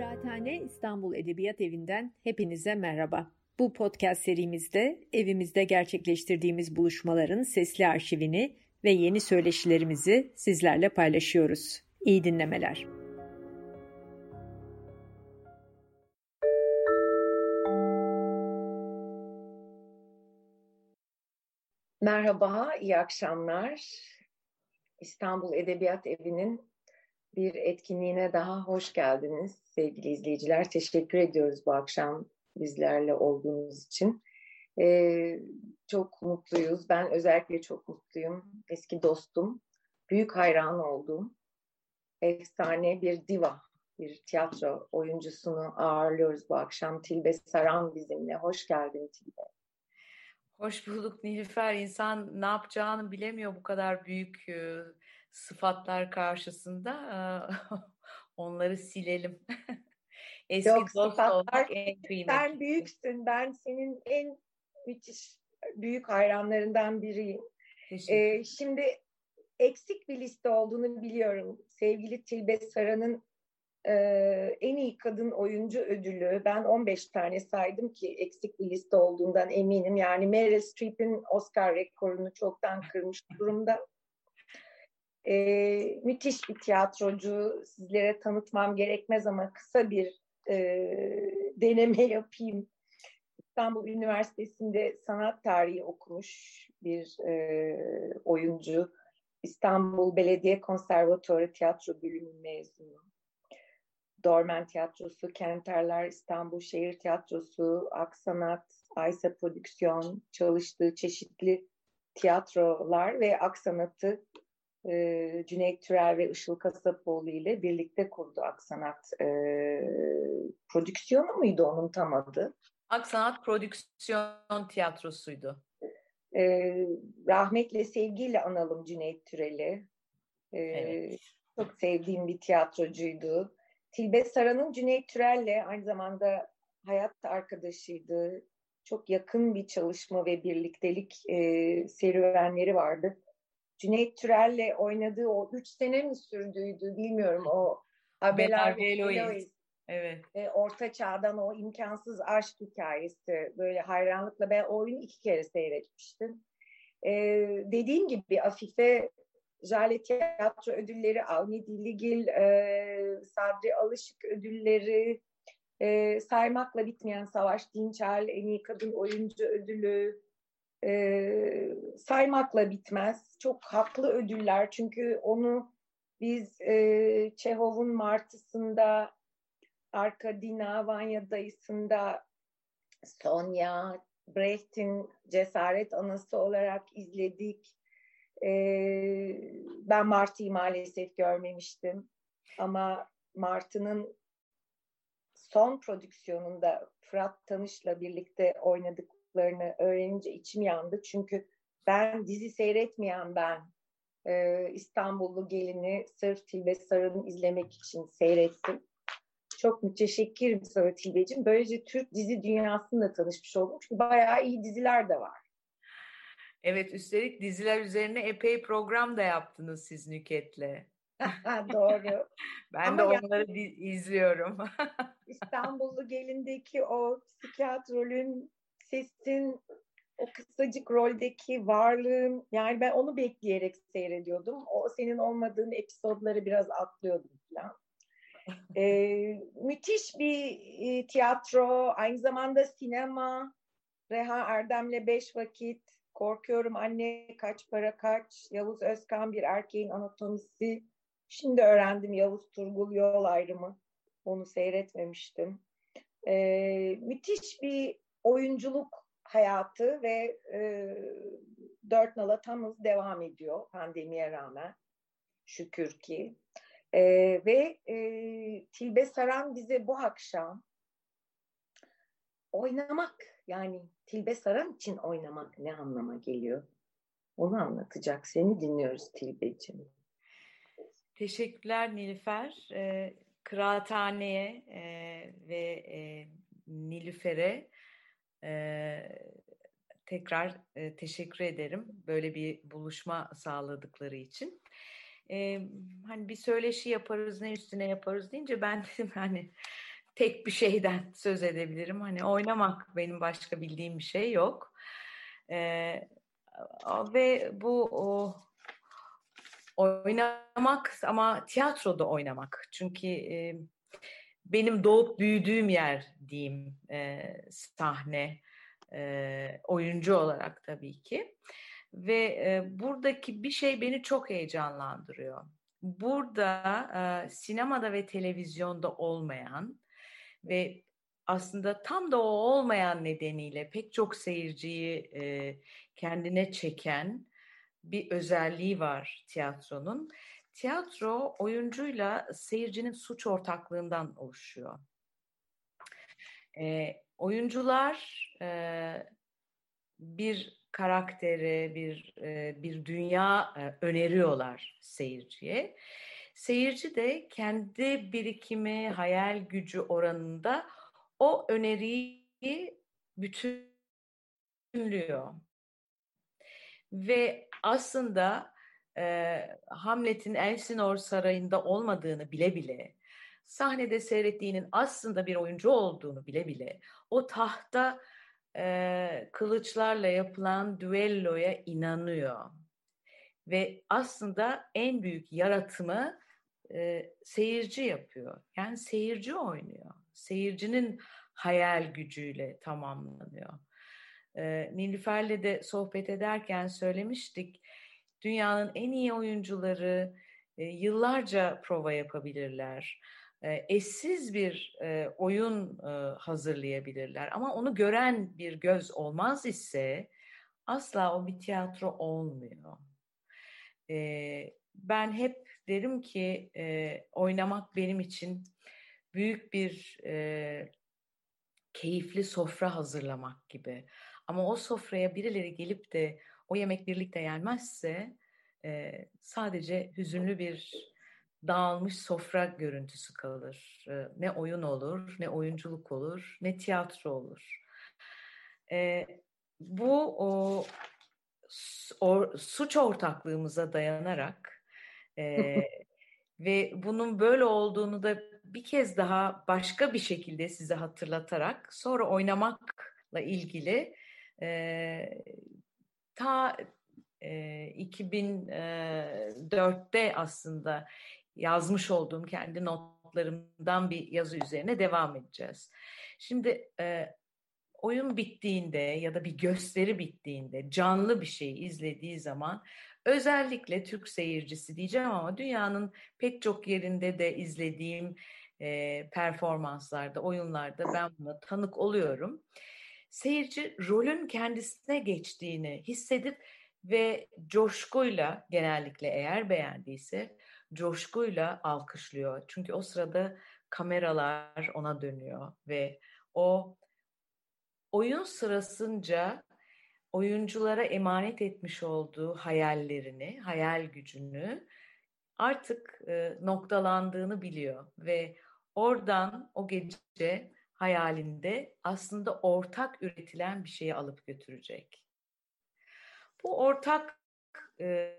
Kıraathane İstanbul Edebiyat Evi'nden hepinize merhaba. Bu podcast serimizde evimizde gerçekleştirdiğimiz buluşmaların sesli arşivini ve yeni söyleşilerimizi sizlerle paylaşıyoruz. İyi dinlemeler. Merhaba, iyi akşamlar. İstanbul Edebiyat Evi'nin bir etkinliğine daha hoş geldiniz sevgili izleyiciler. Teşekkür ediyoruz bu akşam bizlerle olduğunuz için. Ee, çok mutluyuz. Ben özellikle çok mutluyum. Eski dostum, büyük hayran olduğum efsane bir diva, bir tiyatro oyuncusunu ağırlıyoruz bu akşam. Tilbe Saran bizimle. Hoş geldin Tilbe. Hoş bulduk Nilüfer. İnsan ne yapacağını bilemiyor bu kadar büyük e, sıfatlar karşısında. onları silelim. Eski Yok, dost olmak en kıymetli. Sen büyüksün. Ben senin en müthiş büyük hayranlarından biriyim. Ee, şimdi eksik bir liste olduğunu biliyorum. Sevgili Tilbe Saran'ın e, en iyi kadın oyuncu ödülü. Ben 15 tane saydım ki eksik bir liste olduğundan eminim. Yani Meryl Streep'in Oscar rekorunu çoktan kırmış durumda. E, müthiş bir tiyatrocu. Sizlere tanıtmam gerekmez ama kısa bir e, deneme yapayım. İstanbul Üniversitesi'nde sanat tarihi okumuş bir e, oyuncu. İstanbul Belediye Konservatuarı Tiyatro Bölümü mezunu. Dormen Tiyatrosu, Kenterler, İstanbul Şehir Tiyatrosu, Aksanat, Aysa Prodüksiyon çalıştığı çeşitli tiyatrolar ve Aksanat'ı e, Cüneyt Türel ve Işıl Kasapoğlu ile birlikte kurdu Aksanat. E, prodüksiyonu muydu onun tam adı? Aksanat Prodüksiyon Tiyatrosu'ydu. E, rahmetle sevgiyle analım Cüneyt Türel'i. E, evet. Çok sevdiğim bir tiyatrocuydu. Tilbe Saran'ın Cüneyt Türel'le aynı zamanda hayat arkadaşıydı. Çok yakın bir çalışma ve birliktelik e, serüvenleri vardı. Cüneyt Türel'le oynadığı o üç sene mi sürdüydü bilmiyorum o Abel Eloise. Evet. E, orta çağdan o imkansız aşk hikayesi böyle hayranlıkla ben o oyunu iki kere seyretmiştim. E, dediğim gibi Afife Jale Tiyatro ödülleri, Avni Diligil, e, Sabri Alışık ödülleri, e, saymakla bitmeyen Savaş Dinçel, en iyi kadın oyuncu ödülü, e, saymakla bitmez. Çok haklı ödüller çünkü onu biz e, Çehov'un Martısı'nda, Arkadina Vanya dayısında, Sonya, Brecht'in cesaret anası olarak izledik. Ee, ben Martı'yı maalesef görmemiştim. Ama Martı'nın son prodüksiyonunda Fırat Tanış'la birlikte oynadıklarını öğrenince içim yandı. Çünkü ben dizi seyretmeyen ben e, İstanbullu gelini sırf Tilbe Sarı'nı izlemek için seyrettim. Çok müteşekkirim sana Tilbe'cim. Böylece Türk dizi dünyasında tanışmış oldum. Çünkü bayağı iyi diziler de var. Evet üstelik diziler üzerine epey program da yaptınız siz Nüket'le. Doğru. ben Ama de onları yani, izliyorum. İstanbullu gelindeki o psikiyatrolün sesin o kısacık roldeki varlığın yani ben onu bekleyerek seyrediyordum. O senin olmadığın episodları biraz atlıyordum falan. ee, müthiş bir e, tiyatro, aynı zamanda sinema. Reha Erdem'le Beş Vakit, Korkuyorum Anne, Kaç Para Kaç, Yavuz Özkan Bir Erkeğin Anatomisi. Şimdi öğrendim Yavuz Turgul Yol Ayrımı. Onu seyretmemiştim. Ee, müthiş bir oyunculuk hayatı ve e, dört nala tamız devam ediyor pandemiye rağmen. Şükür ki. E, ve e, Tilbe Saran bize bu akşam oynamak yani Tilbe Saran için oynamak ne anlama geliyor? Onu anlatacak. Seni dinliyoruz Tilbe'ciğim. Teşekkürler Nilüfer. E, kıraathaneye e, ve e, Nilüfer'e tekrar e, teşekkür ederim. Böyle bir buluşma sağladıkları için. E, hani bir söyleşi yaparız ne üstüne yaparız deyince ben dedim hani tek bir şeyden söz edebilirim. Hani oynamak benim başka bildiğim bir şey yok. Ee, ve bu o, oynamak ama tiyatroda oynamak. Çünkü e, benim doğup büyüdüğüm yer diyeyim e, sahne e, oyuncu olarak tabii ki. Ve e, buradaki bir şey beni çok heyecanlandırıyor. Burada e, sinemada ve televizyonda olmayan ve aslında tam da o olmayan nedeniyle pek çok seyirciyi e, kendine çeken bir özelliği var tiyatronun. Tiyatro oyuncuyla seyircinin suç ortaklığından oluşuyor. E, oyuncular e, bir karakteri, bir e, bir dünya e, öneriyorlar seyirciye. Seyirci de kendi birikimi, hayal gücü oranında o öneriyi bütünlüyor. Ve aslında e, Hamlet'in Elsinore Sarayı'nda olmadığını bile bile, sahnede seyrettiğinin aslında bir oyuncu olduğunu bile bile, o tahta e, kılıçlarla yapılan düelloya inanıyor. Ve aslında en büyük yaratımı e, seyirci yapıyor. Yani seyirci oynuyor. Seyircinin hayal gücüyle tamamlanıyor. E, Nilüfer'le de sohbet ederken söylemiştik. Dünyanın en iyi oyuncuları e, yıllarca prova yapabilirler. E, eşsiz bir e, oyun e, hazırlayabilirler. Ama onu gören bir göz olmaz ise asla o bir tiyatro olmuyor. E, ben hep derim ki e, oynamak benim için büyük bir e, keyifli sofra hazırlamak gibi. Ama o sofraya birileri gelip de o yemek birlikte yenmezse e, sadece hüzünlü bir dağılmış sofra görüntüsü kalır. E, ne oyun olur, ne oyunculuk olur, ne tiyatro olur. E, bu o, o suç ortaklığımıza dayanarak e, ve bunun böyle olduğunu da bir kez daha başka bir şekilde size hatırlatarak sonra oynamakla ilgili e, ta e, 2004'te aslında yazmış olduğum kendi notlarımdan bir yazı üzerine devam edeceğiz. Şimdi e, oyun bittiğinde ya da bir gösteri bittiğinde canlı bir şey izlediği zaman özellikle Türk seyircisi diyeceğim ama dünyanın pek çok yerinde de izlediğim e, performanslarda, oyunlarda ben buna tanık oluyorum. Seyirci rolün kendisine geçtiğini hissedip ve coşkuyla genellikle eğer beğendiyse coşkuyla alkışlıyor. Çünkü o sırada kameralar ona dönüyor ve o oyun sırasınca oyunculara emanet etmiş olduğu hayallerini, hayal gücünü artık e, noktalandığını biliyor ve oradan o gece hayalinde aslında ortak üretilen bir şeyi alıp götürecek. Bu ortak e,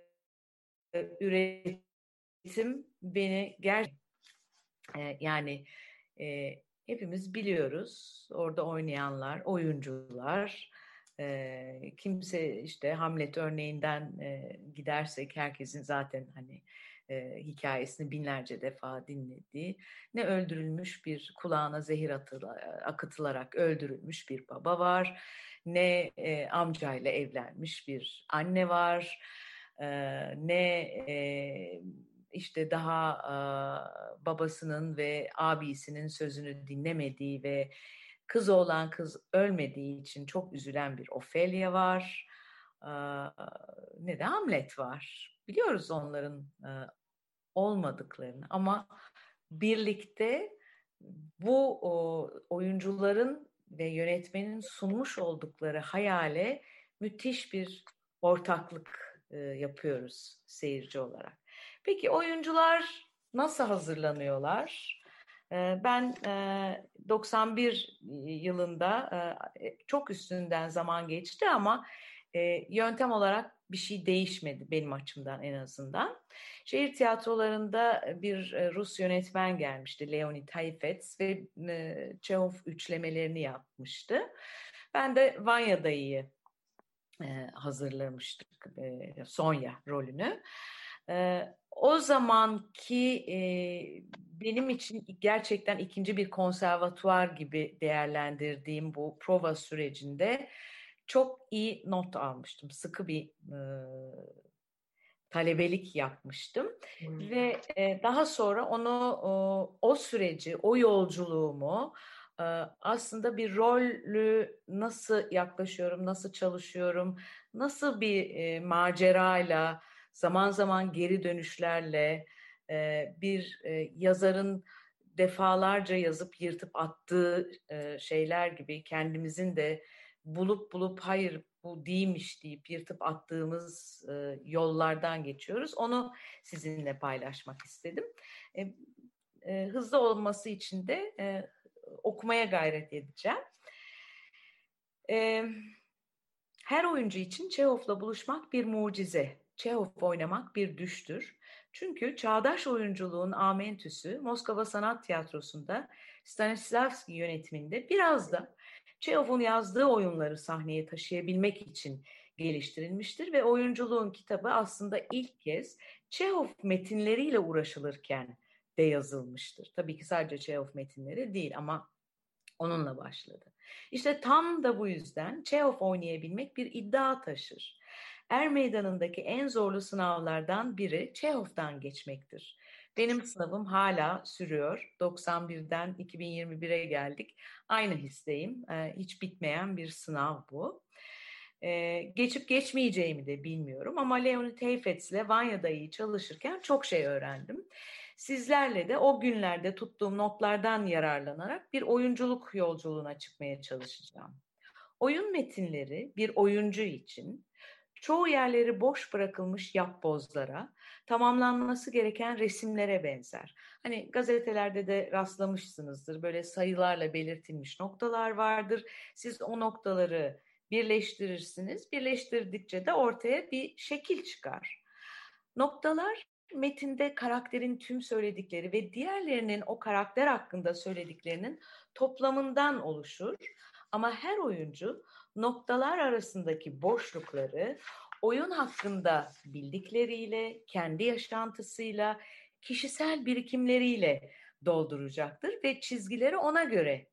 üretim beni ger e, yani e, hepimiz biliyoruz orada oynayanlar, oyuncular, e, kimse işte Hamlet örneğinden e, gidersek herkesin zaten hani e, hikayesini binlerce defa dinlediği, ne öldürülmüş bir kulağına zehir atıla, akıtılarak öldürülmüş bir baba var, ne e, amcayla evlenmiş bir anne var, e, ne e, işte daha e, babasının ve abisinin sözünü dinlemediği ve kız olan kız ölmediği için çok üzülen bir Ophelia var. Ne de Hamlet var. Biliyoruz onların olmadıklarını ama birlikte bu oyuncuların ve yönetmenin sunmuş oldukları hayale müthiş bir ortaklık yapıyoruz seyirci olarak. Peki oyuncular nasıl hazırlanıyorlar? Ben e, 91 yılında çok üstünden zaman geçti ama E, yöntem olarak bir şey değişmedi benim açımdan en azından. Şehir tiyatrolarında bir Rus yönetmen gelmişti, Leonid Heifetz ve e, Çehov üçlemelerini yapmıştı. Ben de Vanya Dayı'yı e, hazırlamıştık, Sonya rolünü. O zamanki e, benim için gerçekten ikinci bir konservatuvar gibi değerlendirdiğim bu prova sürecinde çok iyi not almıştım. Sıkı bir e, talebelik yapmıştım hmm. ve e, daha sonra onu o, o süreci, o yolculuğumu e, aslında bir rolü nasıl yaklaşıyorum, nasıl çalışıyorum, nasıl bir e, macerayla, zaman zaman geri dönüşlerle e, bir e, yazarın defalarca yazıp yırtıp attığı e, şeyler gibi kendimizin de bulup bulup hayır bu değilmiş deyip yırtıp attığımız e, yollardan geçiyoruz. Onu sizinle paylaşmak istedim. E, e, hızlı olması için de e, okumaya gayret edeceğim. E, her oyuncu için Çehov'la buluşmak bir mucize. Çehov oynamak bir düştür. Çünkü çağdaş oyunculuğun amentüsü Moskova Sanat Tiyatrosu'nda Stanislavski yönetiminde biraz da Çehov'un yazdığı oyunları sahneye taşıyabilmek için geliştirilmiştir ve oyunculuğun kitabı aslında ilk kez Çehov metinleriyle uğraşılırken de yazılmıştır. Tabii ki sadece Çehov metinleri değil ama onunla başladı. İşte tam da bu yüzden Çehov oynayabilmek bir iddia taşır. Er Meydanı'ndaki en zorlu sınavlardan biri Çehov'dan geçmektir. Benim sınavım hala sürüyor. 91'den 2021'e geldik. Aynı histeyim. Ee, hiç bitmeyen bir sınav bu. Ee, geçip geçmeyeceğimi de bilmiyorum ama Leonid Heifetz ile Vanya Dayı'yı çalışırken çok şey öğrendim. Sizlerle de o günlerde tuttuğum notlardan yararlanarak bir oyunculuk yolculuğuna çıkmaya çalışacağım. Oyun metinleri bir oyuncu için çoğu yerleri boş bırakılmış yapbozlara, tamamlanması gereken resimlere benzer. Hani gazetelerde de rastlamışsınızdır. Böyle sayılarla belirtilmiş noktalar vardır. Siz o noktaları birleştirirsiniz. Birleştirdikçe de ortaya bir şekil çıkar. Noktalar metinde karakterin tüm söyledikleri ve diğerlerinin o karakter hakkında söylediklerinin toplamından oluşur. Ama her oyuncu noktalar arasındaki boşlukları oyun hakkında bildikleriyle, kendi yaşantısıyla, kişisel birikimleriyle dolduracaktır ve çizgileri ona göre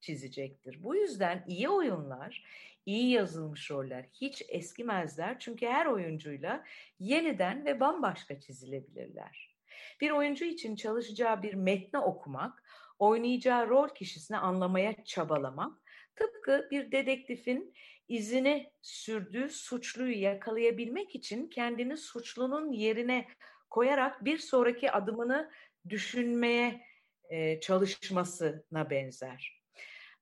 çizecektir. Bu yüzden iyi oyunlar, iyi yazılmış roller hiç eskimezler çünkü her oyuncuyla yeniden ve bambaşka çizilebilirler. Bir oyuncu için çalışacağı bir metni okumak, oynayacağı rol kişisini anlamaya çabalamak, tıpkı bir dedektifin izini sürdüğü suçluyu yakalayabilmek için kendini suçlunun yerine koyarak bir sonraki adımını düşünmeye e, çalışmasına benzer.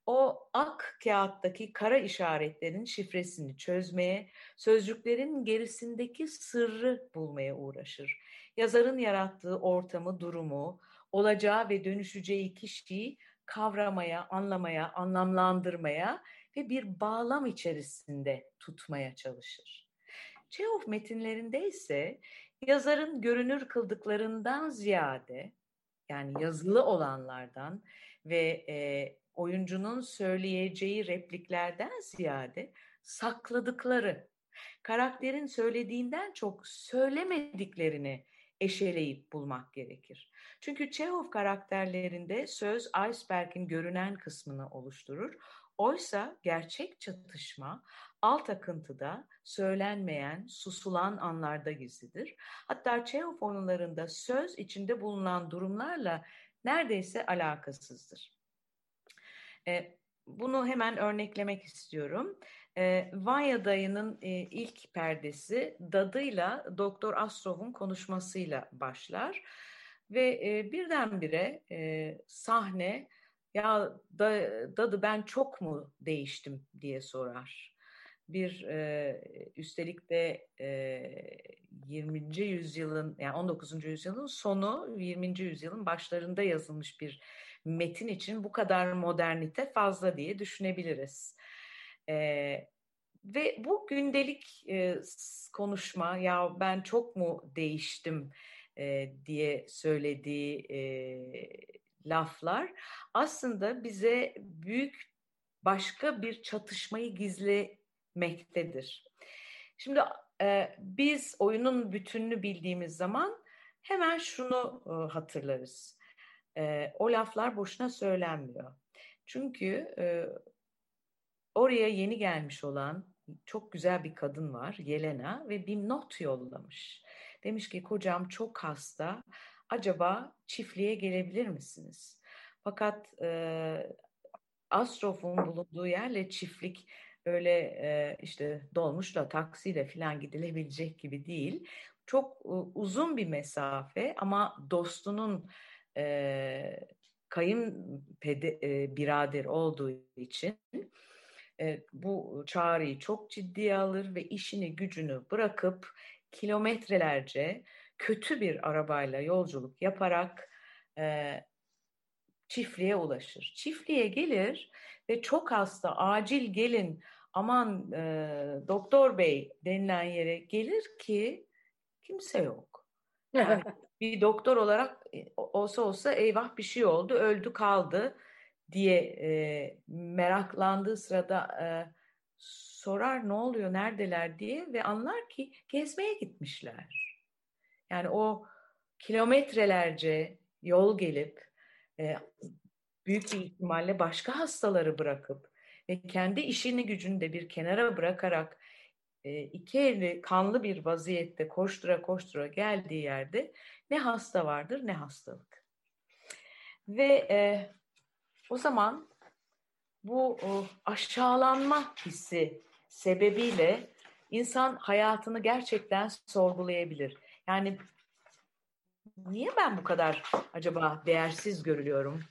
O ak kağıttaki kara işaretlerin şifresini çözmeye, sözcüklerin gerisindeki sırrı bulmaya uğraşır. Yazarın yarattığı ortamı, durumu, olacağı ve dönüşeceği kişiyi kavramaya, anlamaya, anlamlandırmaya ve bir bağlam içerisinde tutmaya çalışır. Çehov metinlerinde ise yazarın görünür kıldıklarından ziyade yani yazılı olanlardan ve e, oyuncunun söyleyeceği repliklerden ziyade sakladıkları, karakterin söylediğinden çok söylemediklerini eşeleyip bulmak gerekir. Çünkü Çehov karakterlerinde söz iceberg'in görünen kısmını oluşturur. Oysa gerçek çatışma alt akıntıda söylenmeyen, susulan anlarda gizlidir. Hatta Çehov oyunlarında söz içinde bulunan durumlarla neredeyse alakasızdır. E, bunu hemen örneklemek istiyorum. E, Vanya dayının e, ilk perdesi dadıyla Doktor Astrov'un konuşmasıyla başlar. Ve e, birdenbire e, sahne ya da, dadı ben çok mu değiştim diye sorar. Bir e, üstelik de e, 20. yüzyılın yani 19. yüzyılın sonu 20. yüzyılın başlarında yazılmış bir metin için bu kadar modernite fazla diye düşünebiliriz. E, ve bu gündelik e, konuşma ya ben çok mu değiştim e, diye söylediği e, laflar aslında bize büyük başka bir çatışmayı gizlemektedir. Şimdi e, biz oyunun bütününü bildiğimiz zaman hemen şunu e, hatırlarız. E, o laflar boşuna söylenmiyor. Çünkü e, oraya yeni gelmiş olan çok güzel bir kadın var Yelena ve bir not yollamış. Demiş ki kocam çok hasta acaba çiftliğe gelebilir misiniz? Fakat e, Astrof'un bulunduğu yerle çiftlik öyle e, işte dolmuşla taksiyle falan gidilebilecek gibi değil. Çok e, uzun bir mesafe ama dostunun e, kayın e, birader olduğu için e, bu çağrıyı çok ciddiye alır ve işini gücünü bırakıp kilometrelerce kötü bir arabayla yolculuk yaparak e, çiftliğe ulaşır. Çiftliğe gelir ve çok hasta acil gelin aman e, doktor bey denilen yere gelir ki kimse yok. Yani bir doktor olarak e, olsa olsa eyvah bir şey oldu öldü kaldı diye e, meraklandığı sırada e, sorar ne oluyor neredeler diye ve anlar ki gezmeye gitmişler. Yani o kilometrelerce yol gelip e, büyük bir ihtimalle başka hastaları bırakıp ve kendi işini gücünü de bir kenara bırakarak e, iki eli kanlı bir vaziyette koştura koştura geldiği yerde ne hasta vardır ne hastalık. Ve e, o zaman bu o, aşağılanma hissi sebebiyle insan hayatını gerçekten sorgulayabilir. Yani niye ben bu kadar acaba değersiz görülüyorum?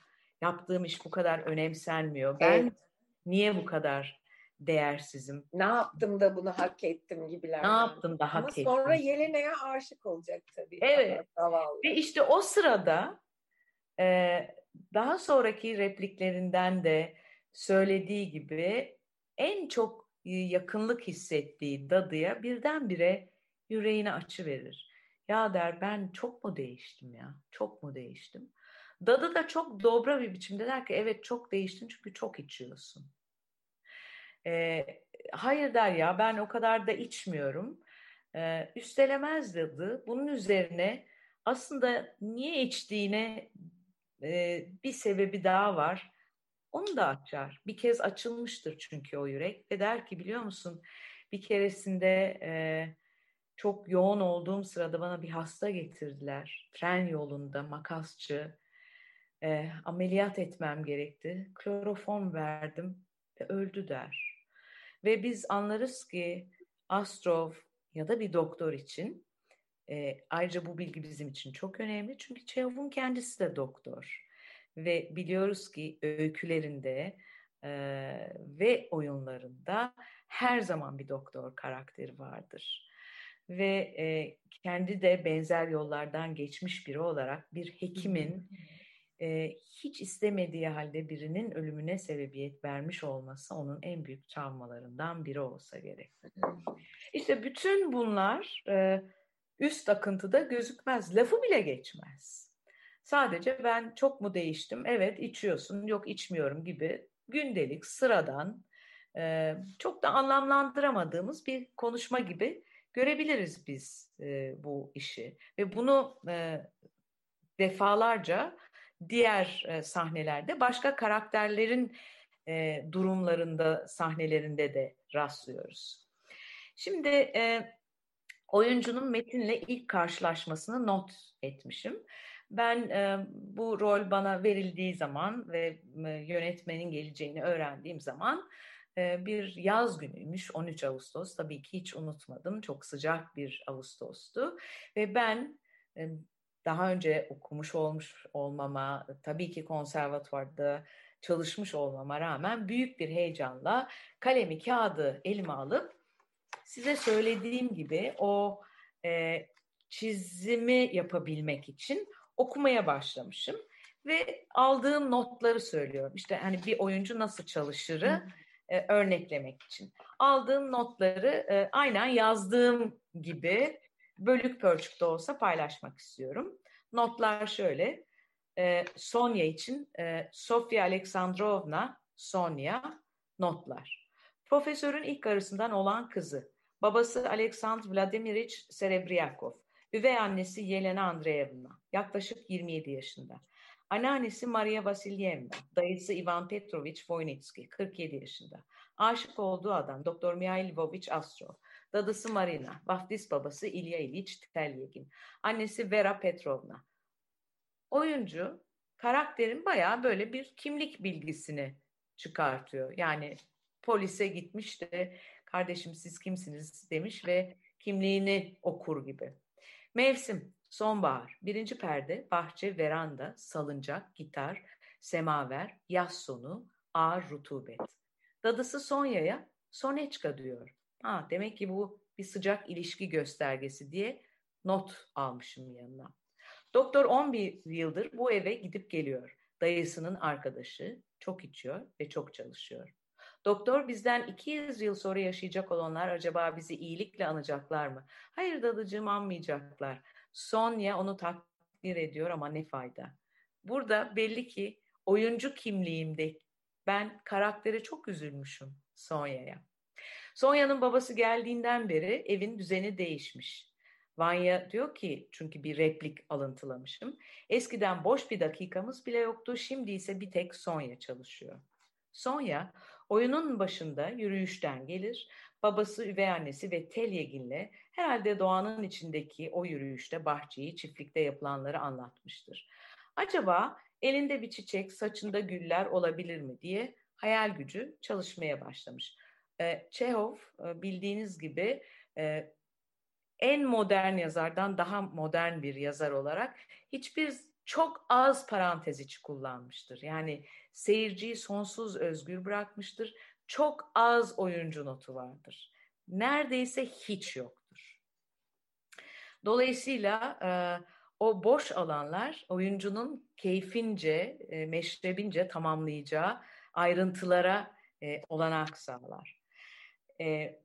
Yaptığım iş bu kadar önemsenmiyor. Ben evet. niye bu kadar değersizim? Ne yaptım da bunu hak ettim gibiler. Ne yaptım da hak Ama ettim? sonra Yelena'ya aşık olacak tabii. Evet. Ve işte o sırada e, daha sonraki repliklerinden de söylediği gibi en çok yakınlık hissettiği dadıya birdenbire yüreğini açı verir. Ya der ben çok mu değiştim ya? Çok mu değiştim? Dadı da çok dobra bir biçimde der ki evet çok değiştin çünkü çok içiyorsun. E, hayır der ya ben o kadar da içmiyorum. E, üstelemez dadı. Bunun üzerine aslında niye içtiğine bir sebebi daha var. Onu da açar. Bir kez açılmıştır çünkü o yürek ve der ki biliyor musun bir keresinde e, çok yoğun olduğum sırada bana bir hasta getirdiler. Tren yolunda makasçı. E, ameliyat etmem gerekti. Kloroform verdim ve öldü der. Ve biz anlarız ki Astrov ya da bir doktor için e, ayrıca bu bilgi bizim için çok önemli. Çünkü Çehov'un kendisi de doktor. Ve biliyoruz ki öykülerinde e, ve oyunlarında her zaman bir doktor karakteri vardır ve e, kendi de benzer yollardan geçmiş biri olarak bir hekimin e, hiç istemediği halde birinin ölümüne sebebiyet vermiş olması onun en büyük travmalarından biri olsa gerek. İşte bütün bunlar e, üst akıntıda gözükmez, lafı bile geçmez. Sadece ben çok mu değiştim? Evet içiyorsun, yok içmiyorum gibi gündelik, sıradan, e, çok da anlamlandıramadığımız bir konuşma gibi görebiliriz biz e, bu işi. Ve bunu e, defalarca diğer sahnelerde başka karakterlerin durumlarında, sahnelerinde de rastlıyoruz. Şimdi oyuncunun metinle ilk karşılaşmasını not etmişim. Ben e, bu rol bana verildiği zaman ve e, yönetmenin geleceğini öğrendiğim zaman bir yaz günüymüş 13 Ağustos. Tabii ki hiç unutmadım. Çok sıcak bir Ağustos'tu. Ve ben daha önce okumuş olmuş olmama tabii ki konservatuvarda çalışmış olmama rağmen büyük bir heyecanla kalemi kağıdı elime alıp size söylediğim gibi o e, çizimi yapabilmek için okumaya başlamışım ve aldığım notları söylüyorum. İşte hani bir oyuncu nasıl çalışırı e, örneklemek için. Aldığım notları e, aynen yazdığım gibi bölük pörçük de olsa paylaşmak istiyorum. Notlar şöyle. E, Sonya için e, Sofya Aleksandrovna Sonya notlar. Profesörün ilk karısından olan kızı. Babası Aleksandr Vladimirovich Serebryakov. Üvey annesi Yelena Andreevna. Yaklaşık 27 yaşında. Anneannesi Maria Vasilyevna, dayısı Ivan Petrovich Voynitski, 47 yaşında. Aşık olduğu adam Doktor Mihail Lvovich Astrov. Dadısı Marina, vaftiz babası İlya İliç Telyegin. Annesi Vera Petrovna. Oyuncu karakterin bayağı böyle bir kimlik bilgisini çıkartıyor. Yani polise gitmiş de kardeşim siz kimsiniz demiş ve kimliğini okur gibi. Mevsim Sonbahar, birinci perde, bahçe, veranda, salıncak, gitar, semaver, yaz sonu, ağır rutubet. Dadısı Sonya'ya Soneçka diyor. Ha, demek ki bu bir sıcak ilişki göstergesi diye not almışım yanına. Doktor 11 yıldır bu eve gidip geliyor. Dayısının arkadaşı, çok içiyor ve çok çalışıyor. Doktor bizden 200 yıl sonra yaşayacak olanlar acaba bizi iyilikle anacaklar mı? Hayır dadıcığım anmayacaklar. Sonya onu takdir ediyor ama ne fayda. Burada belli ki oyuncu kimliğimde ben karaktere çok üzülmüşüm Sonya'ya. Sonya'nın babası geldiğinden beri evin düzeni değişmiş. Vanya diyor ki çünkü bir replik alıntılamışım. Eskiden boş bir dakikamız bile yoktu. Şimdi ise bir tek Sonya çalışıyor. Sonya oyunun başında yürüyüşten gelir. Babası, üvey annesi ve Telyegin'le herhalde doğanın içindeki o yürüyüşte bahçeyi, çiftlikte yapılanları anlatmıştır. Acaba elinde bir çiçek, saçında güller olabilir mi diye hayal gücü çalışmaya başlamış. Ee, Çehov bildiğiniz gibi e, en modern yazardan daha modern bir yazar olarak hiçbir çok az parantez içi kullanmıştır. Yani seyirciyi sonsuz özgür bırakmıştır çok az oyuncu notu vardır. Neredeyse hiç yoktur. Dolayısıyla e, o boş alanlar oyuncunun keyfince, e, meşrebince tamamlayacağı ayrıntılara e, olanak sağlar. E,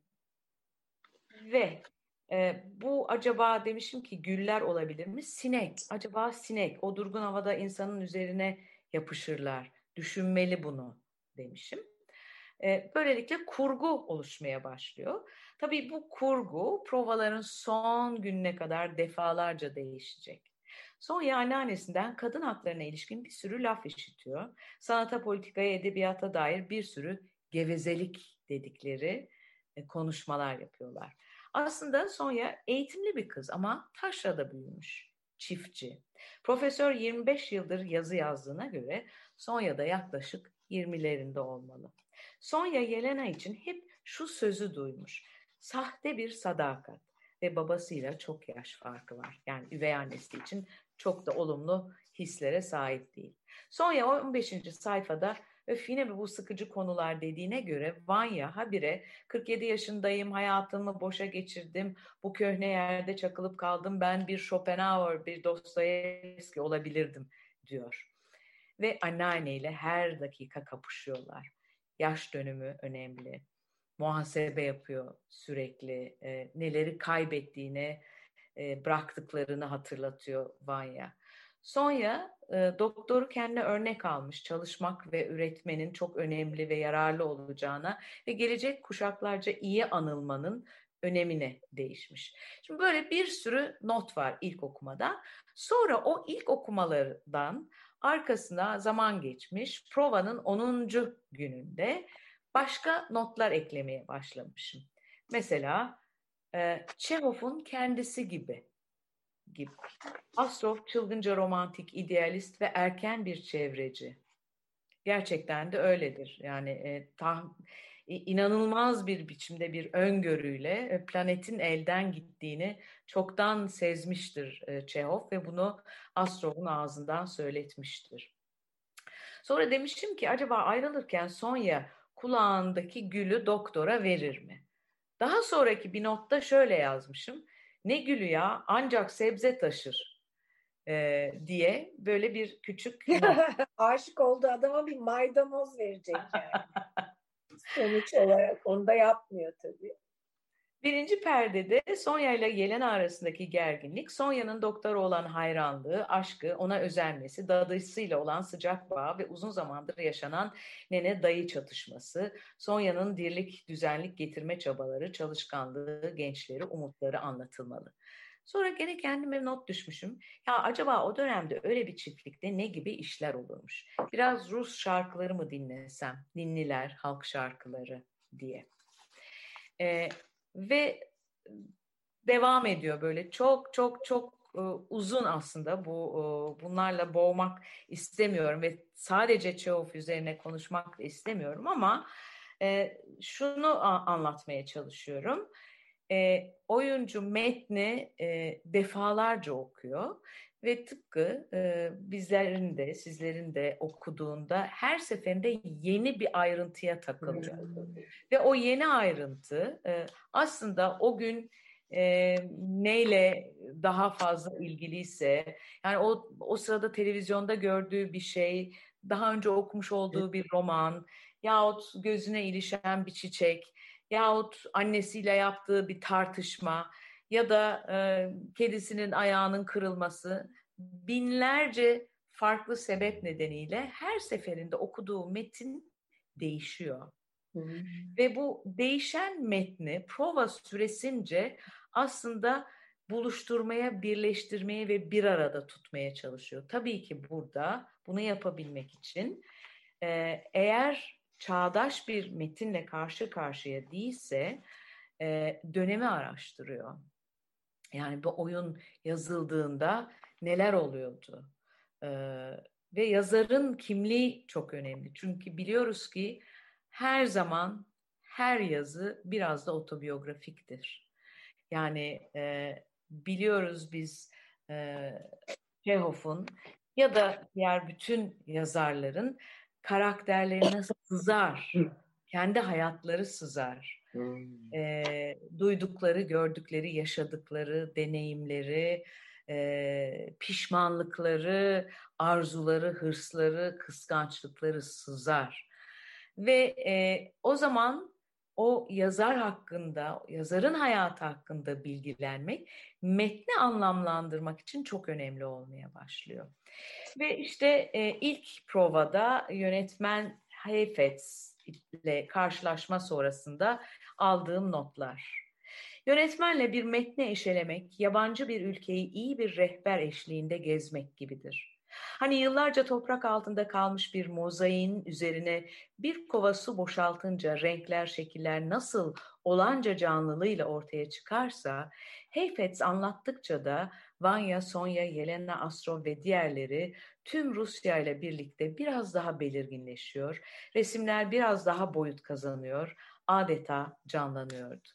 ve e, bu acaba demişim ki güller olabilir mi? Sinek. Acaba sinek. O durgun havada insanın üzerine yapışırlar. Düşünmeli bunu demişim. E, böylelikle kurgu oluşmaya başlıyor. Tabii bu kurgu provaların son gününe kadar defalarca değişecek. Sonya anneannesinden kadın haklarına ilişkin bir sürü laf işitiyor. Sanata, politikaya, edebiyata dair bir sürü gevezelik dedikleri konuşmalar yapıyorlar. Aslında Sonya eğitimli bir kız ama taşrada büyümüş, çiftçi. Profesör 25 yıldır yazı yazdığına göre Sonya da yaklaşık 20'lerinde olmalı. Sonya Yelena için hep şu sözü duymuş. Sahte bir sadakat ve babasıyla çok yaş farkı var. Yani üvey annesi için çok da olumlu hislere sahip değil. Sonya 15. sayfada öf yine mi bu sıkıcı konular dediğine göre Vanya habire 47 yaşındayım hayatımı boşa geçirdim bu köhne yerde çakılıp kaldım ben bir Schopenhauer bir Dostoyevski olabilirdim diyor. Ve anneanneyle her dakika kapışıyorlar yaş dönümü önemli. Muhasebe yapıyor sürekli. E, neleri kaybettiğini, e, bıraktıklarını hatırlatıyor Vanya. Sonya e, doktoru kendine örnek almış çalışmak ve üretmenin çok önemli ve yararlı olacağına ve gelecek kuşaklarca iyi anılmanın önemine değişmiş. Şimdi böyle bir sürü not var ilk okumada. Sonra o ilk okumalardan Arkasına zaman geçmiş. Provanın 10. gününde başka notlar eklemeye başlamışım. Mesela e, Çehov'un kendisi gibi gibi. Astrov çılgınca romantik, idealist ve erken bir çevreci. Gerçekten de öyledir. Yani e, tah, inanılmaz bir biçimde bir öngörüyle e, planetin elden gittiğini çoktan sezmiştir Çehov ve bunu Astrov'un ağzından söyletmiştir. Sonra demiştim ki acaba ayrılırken Sonya kulağındaki gülü doktora verir mi? Daha sonraki bir notta şöyle yazmışım. Ne gülü ya ancak sebze taşır e, diye böyle bir küçük Aşık olduğu adama bir maydanoz verecek yani. Sonuç olarak onu da yapmıyor tabii. Birinci perdede Sonya ile Yelena arasındaki gerginlik, Sonya'nın doktora olan hayranlığı, aşkı, ona özenmesi, dadısıyla olan sıcak bağ ve uzun zamandır yaşanan nene dayı çatışması, Sonya'nın dirlik, düzenlik getirme çabaları, çalışkanlığı, gençleri, umutları anlatılmalı. Sonra gene kendime not düşmüşüm. Ya acaba o dönemde öyle bir çiftlikte ne gibi işler olurmuş? Biraz Rus şarkıları mı dinlesem? Ninniler, halk şarkıları diye. Ee, ve devam ediyor böyle çok çok çok e, uzun aslında bu e, bunlarla boğmak istemiyorum ve sadece Çehov üzerine konuşmak da istemiyorum ama e, şunu anlatmaya çalışıyorum. oyuncu metni defalarca okuyor ve tıpkı bizlerin de sizlerin de okuduğunda her seferinde yeni bir ayrıntıya takılıyor. Ve o yeni ayrıntı aslında o gün e, neyle daha fazla ilgiliyse yani o o sırada televizyonda gördüğü bir şey, daha önce okumuş olduğu bir roman yahut gözüne ilişen bir çiçek yahut annesiyle yaptığı bir tartışma ya da e, kedisinin ayağının kırılması binlerce farklı sebep nedeniyle her seferinde okuduğu metin değişiyor. Hmm. Ve bu değişen metni prova süresince aslında buluşturmaya, birleştirmeye ve bir arada tutmaya çalışıyor. Tabii ki burada bunu yapabilmek için e, eğer çağdaş bir metinle karşı karşıya değilse e, dönemi araştırıyor. Yani bu oyun yazıldığında neler oluyordu? E, ve yazarın kimliği çok önemli. Çünkü biliyoruz ki her zaman her yazı biraz da otobiyografiktir. Yani e, biliyoruz biz e, Çehov'un ya da diğer bütün yazarların karakterlerine sızar. Kendi hayatları sızar. E, duydukları, gördükleri, yaşadıkları, deneyimleri, e, pişmanlıkları, arzuları, hırsları, kıskançlıkları sızar. Ve e, o zaman o yazar hakkında, yazarın hayatı hakkında bilgilenmek metni anlamlandırmak için çok önemli olmaya başlıyor. Ve işte e, ilk provada yönetmen Heifetz ile karşılaşma sonrasında aldığım notlar. Yönetmenle bir metni eşelemek, yabancı bir ülkeyi iyi bir rehber eşliğinde gezmek gibidir. Hani yıllarca toprak altında kalmış bir mozaiğin üzerine bir kova su boşaltınca renkler, şekiller nasıl olanca canlılığıyla ortaya çıkarsa, Heifetz anlattıkça da Vanya, Sonya, Yelena, Astrov ve diğerleri tüm Rusya ile birlikte biraz daha belirginleşiyor, resimler biraz daha boyut kazanıyor, adeta canlanıyordu.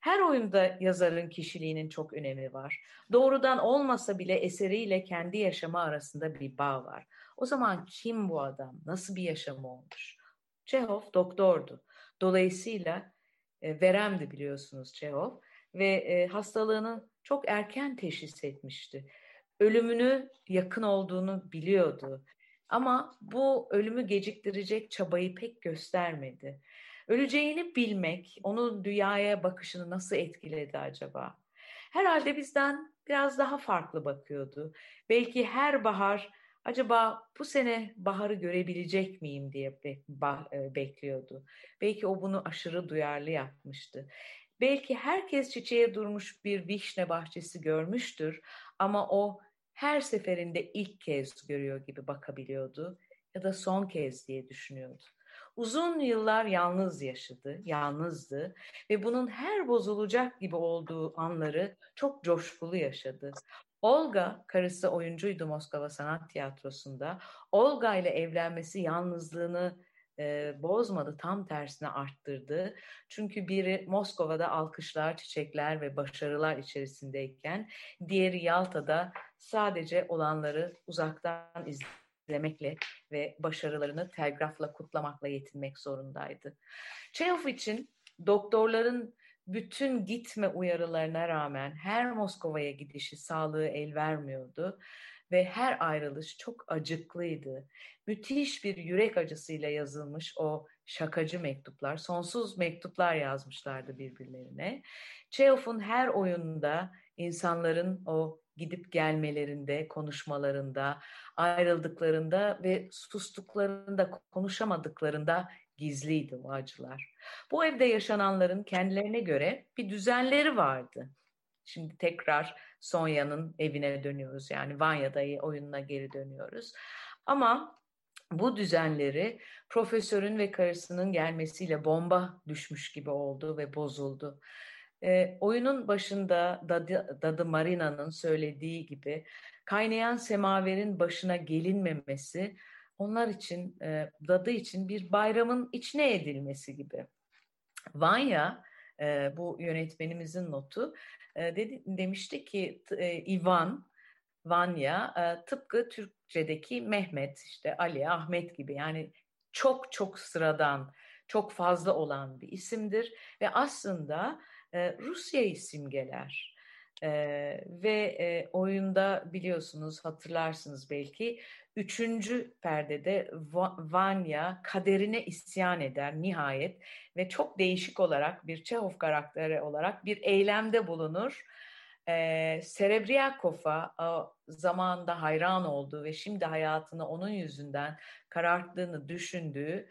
Her oyunda yazarın kişiliğinin çok önemi var. Doğrudan olmasa bile eseriyle kendi yaşamı arasında bir bağ var. O zaman kim bu adam? Nasıl bir yaşamı olmuş? Çehov doktordu. Dolayısıyla e, veremdi biliyorsunuz Çehov ve e, hastalığını çok erken teşhis etmişti. Ölümünü yakın olduğunu biliyordu. Ama bu ölümü geciktirecek çabayı pek göstermedi. Öleceğini bilmek, onun dünyaya bakışını nasıl etkiledi acaba? Herhalde bizden biraz daha farklı bakıyordu. Belki her bahar acaba bu sene baharı görebilecek miyim diye e, bekliyordu. Belki o bunu aşırı duyarlı yapmıştı. Belki herkes çiçeğe durmuş bir vişne bahçesi görmüştür ama o her seferinde ilk kez görüyor gibi bakabiliyordu ya da son kez diye düşünüyordu. Uzun yıllar yalnız yaşadı, yalnızdı ve bunun her bozulacak gibi olduğu anları çok coşkulu yaşadı. Olga, karısı oyuncuydu Moskova Sanat Tiyatrosu'nda. Olga ile evlenmesi yalnızlığını e, bozmadı, tam tersine arttırdı. Çünkü biri Moskova'da alkışlar, çiçekler ve başarılar içerisindeyken, diğeri Yalta'da sadece olanları uzaktan izledi izlemekle ve başarılarını telgrafla kutlamakla yetinmek zorundaydı. Çehov için doktorların bütün gitme uyarılarına rağmen her Moskova'ya gidişi sağlığı el vermiyordu ve her ayrılış çok acıklıydı. Müthiş bir yürek acısıyla yazılmış o şakacı mektuplar, sonsuz mektuplar yazmışlardı birbirlerine. Çehov'un her oyununda insanların o gidip gelmelerinde, konuşmalarında, ayrıldıklarında ve sustuklarında, konuşamadıklarında gizliydi o acılar. Bu evde yaşananların kendilerine göre bir düzenleri vardı. Şimdi tekrar Sonya'nın evine dönüyoruz. Yani Vanya'da oyununa geri dönüyoruz. Ama bu düzenleri profesörün ve karısının gelmesiyle bomba düşmüş gibi oldu ve bozuldu. E, oyunun başında Dadı, Dadı Marina'nın söylediği gibi kaynayan semaverin başına gelinmemesi onlar için, e, Dadı için bir bayramın içine edilmesi gibi. Vanya, e, bu yönetmenimizin notu, e, dedi, demişti ki e, Ivan, Vanya e, tıpkı Türkçedeki Mehmet, işte Ali, Ahmet gibi yani çok çok sıradan, çok fazla olan bir isimdir ve aslında e, Rusya'yı simgeler. E, ve e, oyunda biliyorsunuz hatırlarsınız belki üçüncü perdede Vanya kaderine isyan eder nihayet ve çok değişik olarak bir Çehov karakteri olarak bir eylemde bulunur. E, Serebriakov'a zamanında hayran olduğu ve şimdi hayatını onun yüzünden kararttığını düşündüğü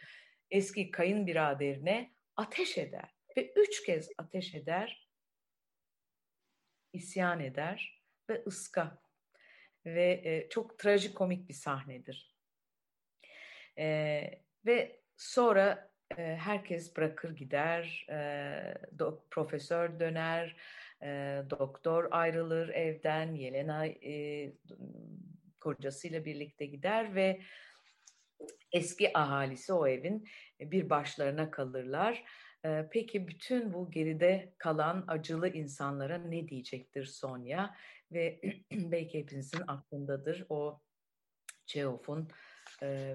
eski kayınbiraderine ateş eder ve üç kez ateş eder, isyan eder ve ıska ve e, çok trajikomik bir sahnedir. E, ve sonra e, herkes bırakır gider, e, do, profesör döner, e, doktor ayrılır evden, Yelena e, kocasıyla birlikte gider ve eski ahalisi o evin bir başlarına kalırlar Peki bütün bu geride kalan acılı insanlara ne diyecektir Sonya? Ve belki hepinizin aklındadır o Çehov'un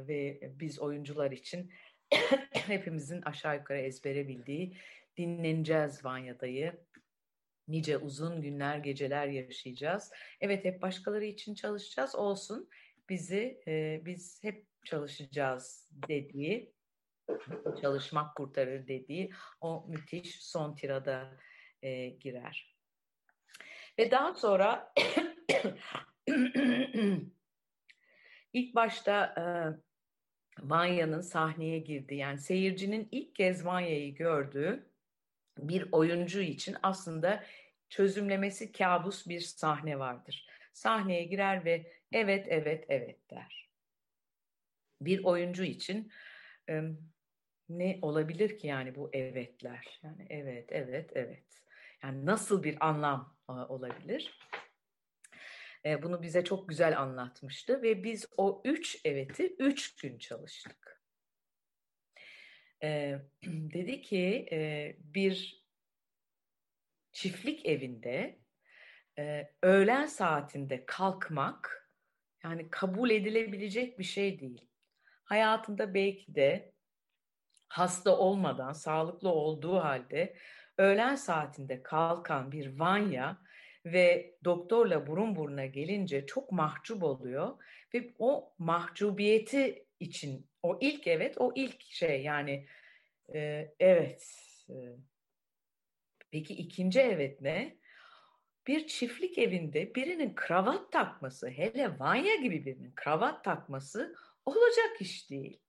ve biz oyuncular için hepimizin aşağı yukarı ezbere bildiği dinleneceğiz Vanya'dayı. Nice uzun günler, geceler yaşayacağız. Evet hep başkaları için çalışacağız olsun. Bizi biz hep çalışacağız dediği çalışmak kurtarır dediği o müthiş son tirada e, girer. Ve daha sonra ilk başta e, Vanya'nın sahneye girdi. Yani seyircinin ilk kez Vanya'yı gördüğü bir oyuncu için aslında çözümlemesi kabus bir sahne vardır. Sahneye girer ve evet evet evet der. Bir oyuncu için ne olabilir ki yani bu evetler? Yani evet, evet, evet. Yani nasıl bir anlam olabilir? Bunu bize çok güzel anlatmıştı ve biz o üç eveti üç gün çalıştık. dedi ki bir çiftlik evinde öğlen saatinde kalkmak yani kabul edilebilecek bir şey değil. Hayatında belki de hasta olmadan, sağlıklı olduğu halde öğlen saatinde kalkan bir Vanya ve doktorla burun buruna gelince çok mahcup oluyor ve o mahcubiyeti için o ilk evet o ilk şey yani e, evet e, peki ikinci evet ne? Bir çiftlik evinde birinin kravat takması hele Vanya gibi birinin kravat takması olacak iş değil.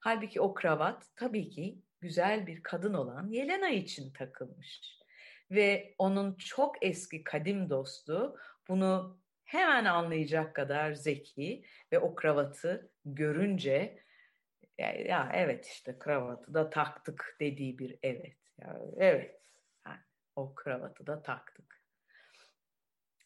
Halbuki o kravat tabii ki güzel bir kadın olan Yelena için takılmış. Ve onun çok eski kadim dostu bunu hemen anlayacak kadar zeki ve o kravatı görünce ya, ya evet işte kravatı da taktık dediği bir evet. Ya, evet yani, o kravatı da taktık.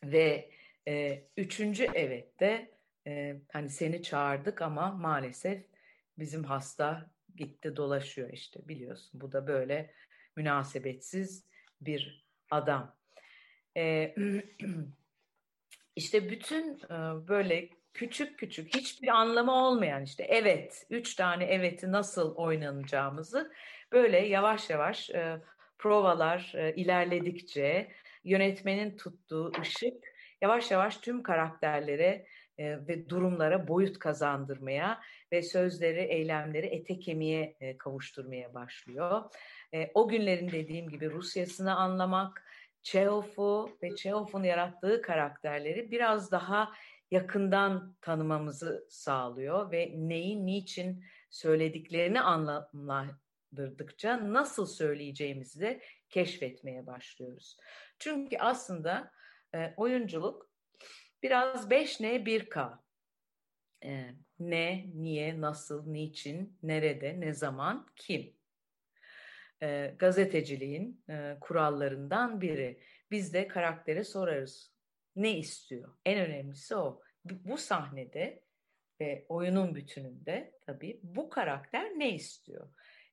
Ve e, üçüncü evet de e, hani seni çağırdık ama maalesef bizim hasta gitti dolaşıyor işte biliyorsun. Bu da böyle münasebetsiz bir adam. Ee, işte bütün böyle küçük küçük hiçbir anlamı olmayan işte evet üç tane eveti nasıl oynanacağımızı böyle yavaş yavaş provalar ilerledikçe yönetmenin tuttuğu ışık yavaş yavaş tüm karakterlere e, ve durumlara boyut kazandırmaya ve sözleri, eylemleri ete kemiğe e, kavuşturmaya başlıyor. E, o günlerin dediğim gibi Rusya'sını anlamak, Çehov'u ve Çehov'un yarattığı karakterleri biraz daha yakından tanımamızı sağlıyor ve neyi niçin söylediklerini anlamlandırdıkça nasıl söyleyeceğimizi de keşfetmeye başlıyoruz. Çünkü aslında oyunculuk biraz 5N 1K. E, ne, niye, nasıl, niçin, nerede, ne zaman, kim? E, gazeteciliğin e, kurallarından biri. Biz de karaktere sorarız. Ne istiyor? En önemlisi o. Bu sahnede ve oyunun bütününde tabii bu karakter ne istiyor?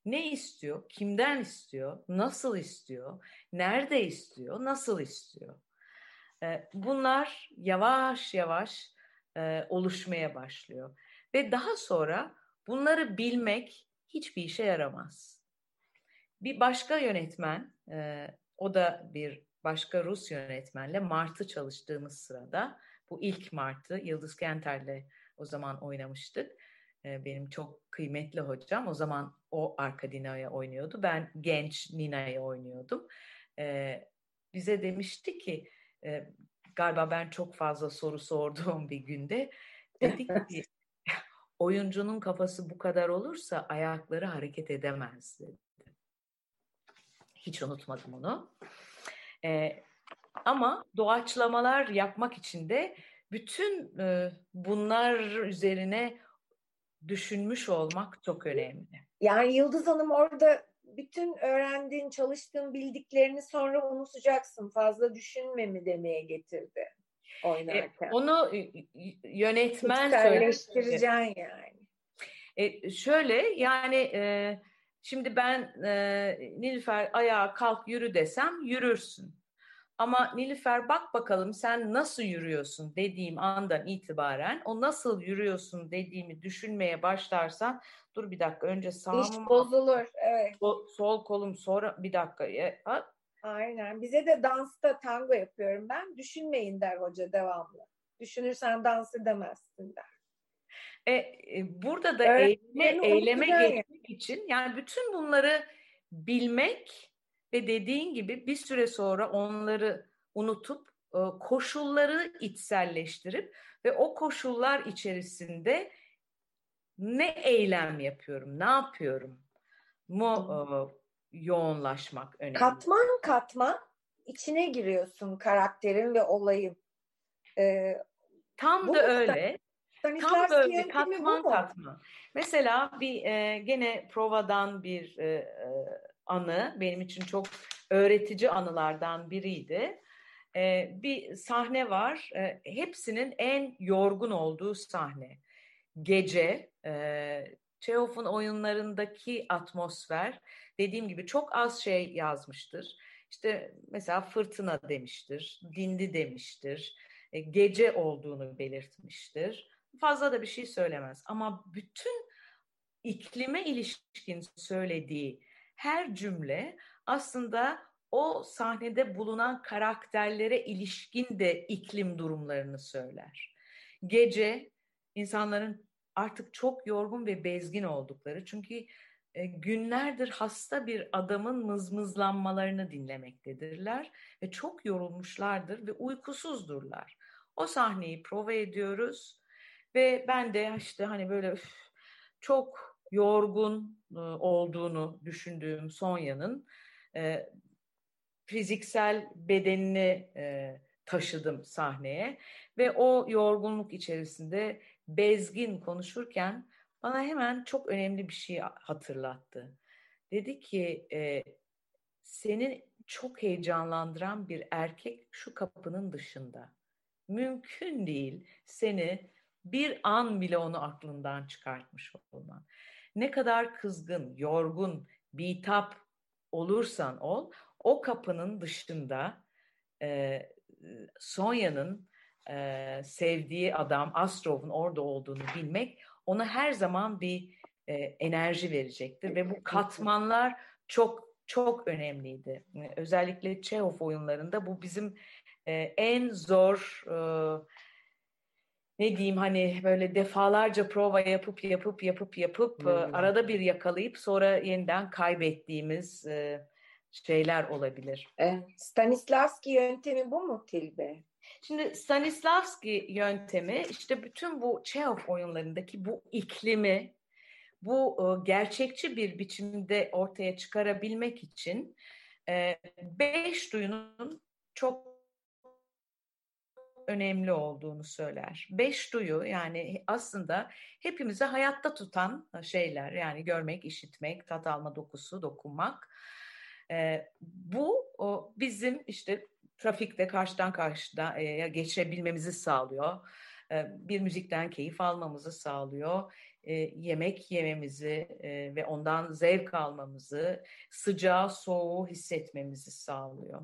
Ne istiyor? Kimden istiyor? Nasıl istiyor? Nerede istiyor? Nasıl istiyor? Bunlar yavaş yavaş oluşmaya başlıyor. Ve daha sonra bunları bilmek hiçbir işe yaramaz. Bir başka yönetmen, o da bir başka Rus yönetmenle Mart'ı çalıştığımız sırada, bu ilk Mart'ı Yıldız Kenter'le o zaman oynamıştık. Benim çok kıymetli hocam. O zaman o arka Nina'ya oynuyordu. Ben genç Nina'ya oynuyordum. Bize demişti ki e, galiba ben çok fazla soru sorduğum bir günde dedik ki oyuncunun kafası bu kadar olursa ayakları hareket edemez dedi. Hiç unutmadım onu. E, ama doğaçlamalar yapmak için de bütün e, bunlar üzerine düşünmüş olmak çok önemli. Yani Yıldız Hanım orada bütün öğrendiğin, çalıştığın, bildiklerini sonra unutacaksın. Fazla düşünme mi demeye getirdi oynarken. E, onu yönetmen söyledi. yani. E, şöyle yani e, şimdi ben e, Nilüfer ayağa kalk yürü desem yürürsün. Ama Nilüfer bak bakalım sen nasıl yürüyorsun dediğim andan itibaren o nasıl yürüyorsun dediğimi düşünmeye başlarsan dur bir dakika önce sağ İş bozulur. Evet. Sol, sol kolum sonra bir dakika. Ha? Aynen. Bize de dansta tango yapıyorum ben. Düşünmeyin der hoca devamlı. Düşünürsen dans edemezsin der. E, e, burada da eyleme, eyleme geçmek yani. için yani bütün bunları bilmek ve dediğin gibi bir süre sonra onları unutup e, koşulları içselleştirip ve o koşullar içerisinde ne eylem yapıyorum, ne yapıyorum mu e, yoğunlaşmak önemli. Katman katman içine giriyorsun karakterin ve olayın. Ee, Tam da öyle. Tam böyle katman katman. Mesela bir e, gene provadan bir e, e anı benim için çok öğretici anılardan biriydi. Ee, bir sahne var. Ee, hepsinin en yorgun olduğu sahne. Gece, e, Çehov'un oyunlarındaki atmosfer dediğim gibi çok az şey yazmıştır. İşte mesela fırtına demiştir, dindi demiştir, e, gece olduğunu belirtmiştir. Fazla da bir şey söylemez ama bütün iklime ilişkin söylediği her cümle aslında o sahnede bulunan karakterlere ilişkin de iklim durumlarını söyler. Gece insanların artık çok yorgun ve bezgin oldukları çünkü e, günlerdir hasta bir adamın mızmızlanmalarını dinlemektedirler ve çok yorulmuşlardır ve uykusuzdurlar. O sahneyi prova ediyoruz ve ben de işte hani böyle çok yorgun olduğunu düşündüğüm Sonya'nın e, fiziksel bedenini e, taşıdım sahneye ve o yorgunluk içerisinde bezgin konuşurken bana hemen çok önemli bir şey hatırlattı. Dedi ki e, senin çok heyecanlandıran bir erkek şu kapının dışında. Mümkün değil seni bir an bile onu aklından çıkartmış olman ne kadar kızgın, yorgun, bitap olursan ol, o kapının dışında e, Sonya'nın e, sevdiği adam Astrov'un orada olduğunu bilmek ona her zaman bir e, enerji verecektir ve bu katmanlar çok çok önemliydi. Özellikle Çehov oyunlarında bu bizim e, en zor e, ne diyeyim hani böyle defalarca prova yapıp yapıp yapıp yapıp hmm. arada bir yakalayıp sonra yeniden kaybettiğimiz şeyler olabilir. E, Stanislavski yöntemi bu mu Tilbe? Şimdi Stanislavski yöntemi işte bütün bu Çehov oyunlarındaki bu iklimi bu gerçekçi bir biçimde ortaya çıkarabilmek için beş duyunun çok önemli olduğunu söyler. Beş duyu yani aslında hepimizi hayatta tutan şeyler yani görmek, işitmek, tat alma dokusu, dokunmak. bu bizim işte trafikte karşıdan karşıya geçirebilmemizi sağlıyor. bir müzikten keyif almamızı sağlıyor e, yemek yememizi e, ve ondan zevk almamızı, sıcağı soğuğu hissetmemizi sağlıyor.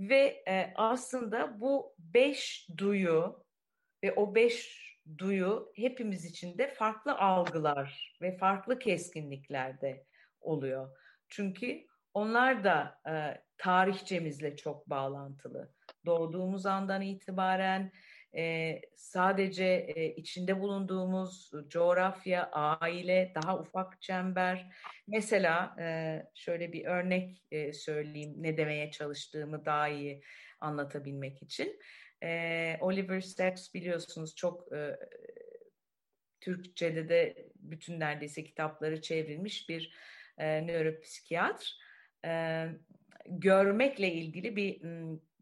Ve e, aslında bu beş duyu ve o beş duyu hepimiz için de farklı algılar ve farklı keskinliklerde oluyor. Çünkü onlar da e, tarihçemizle çok bağlantılı. Doğduğumuz andan itibaren sadece içinde bulunduğumuz coğrafya, aile, daha ufak çember. Mesela şöyle bir örnek söyleyeyim ne demeye çalıştığımı daha iyi anlatabilmek için. Oliver Sacks biliyorsunuz çok Türkçe'de de bütün neredeyse kitapları çevrilmiş bir e, nöropsikiyatr. Görmekle ilgili bir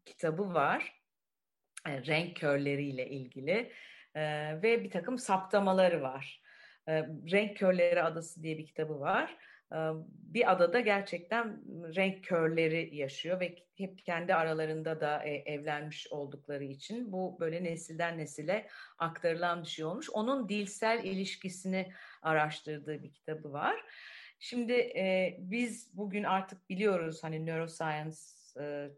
kitabı var e, renk körleriyle ilgili e, ve bir takım saptamaları var. E, renk Körleri Adası diye bir kitabı var. E, bir adada gerçekten renk körleri yaşıyor ve hep kendi aralarında da e, evlenmiş oldukları için bu böyle nesilden nesile aktarılan bir şey olmuş. Onun dilsel ilişkisini araştırdığı bir kitabı var. Şimdi e, biz bugün artık biliyoruz hani neuroscience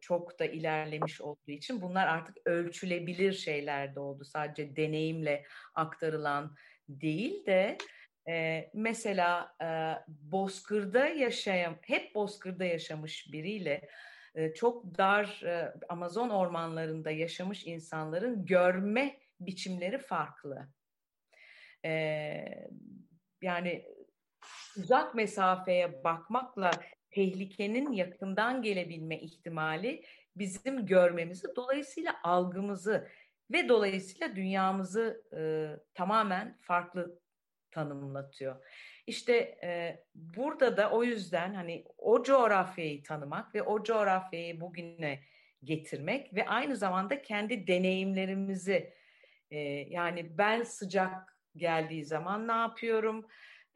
çok da ilerlemiş olduğu için bunlar artık ölçülebilir şeyler de oldu. Sadece deneyimle aktarılan değil de e, mesela e, bozkırda yaşayan, hep bozkırda yaşamış biriyle e, çok dar e, Amazon ormanlarında yaşamış insanların görme biçimleri farklı. E, yani uzak mesafeye bakmakla tehlikenin yakından gelebilme ihtimali bizim görmemizi, dolayısıyla algımızı ve dolayısıyla dünyamızı e, tamamen farklı tanımlatıyor. İşte e, burada da o yüzden hani o coğrafyayı tanımak ve o coğrafyayı bugüne getirmek ve aynı zamanda kendi deneyimlerimizi e, yani ben sıcak geldiği zaman ne yapıyorum?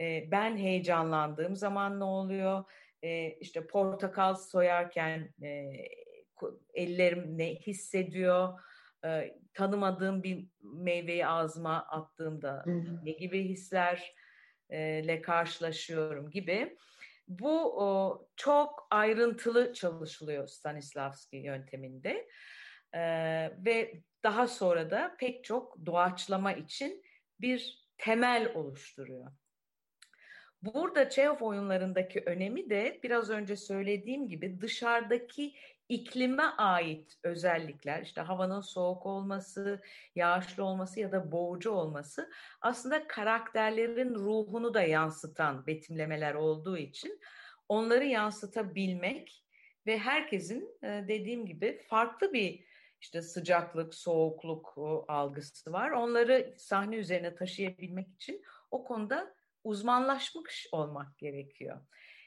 E, ben heyecanlandığım zaman ne oluyor? E, işte portakal soyarken e, ellerim ne hissediyor, e, tanımadığım bir meyveyi ağzıma attığımda Hı-hı. ne gibi hislerle karşılaşıyorum gibi. Bu o, çok ayrıntılı çalışılıyor Stanislavski yönteminde e, ve daha sonra da pek çok doğaçlama için bir temel oluşturuyor. Burada Çehov oyunlarındaki önemi de biraz önce söylediğim gibi dışarıdaki iklime ait özellikler işte havanın soğuk olması, yağışlı olması ya da boğucu olması aslında karakterlerin ruhunu da yansıtan betimlemeler olduğu için onları yansıtabilmek ve herkesin dediğim gibi farklı bir işte sıcaklık, soğukluk algısı var. Onları sahne üzerine taşıyabilmek için o konuda uzmanlaşmış olmak gerekiyor.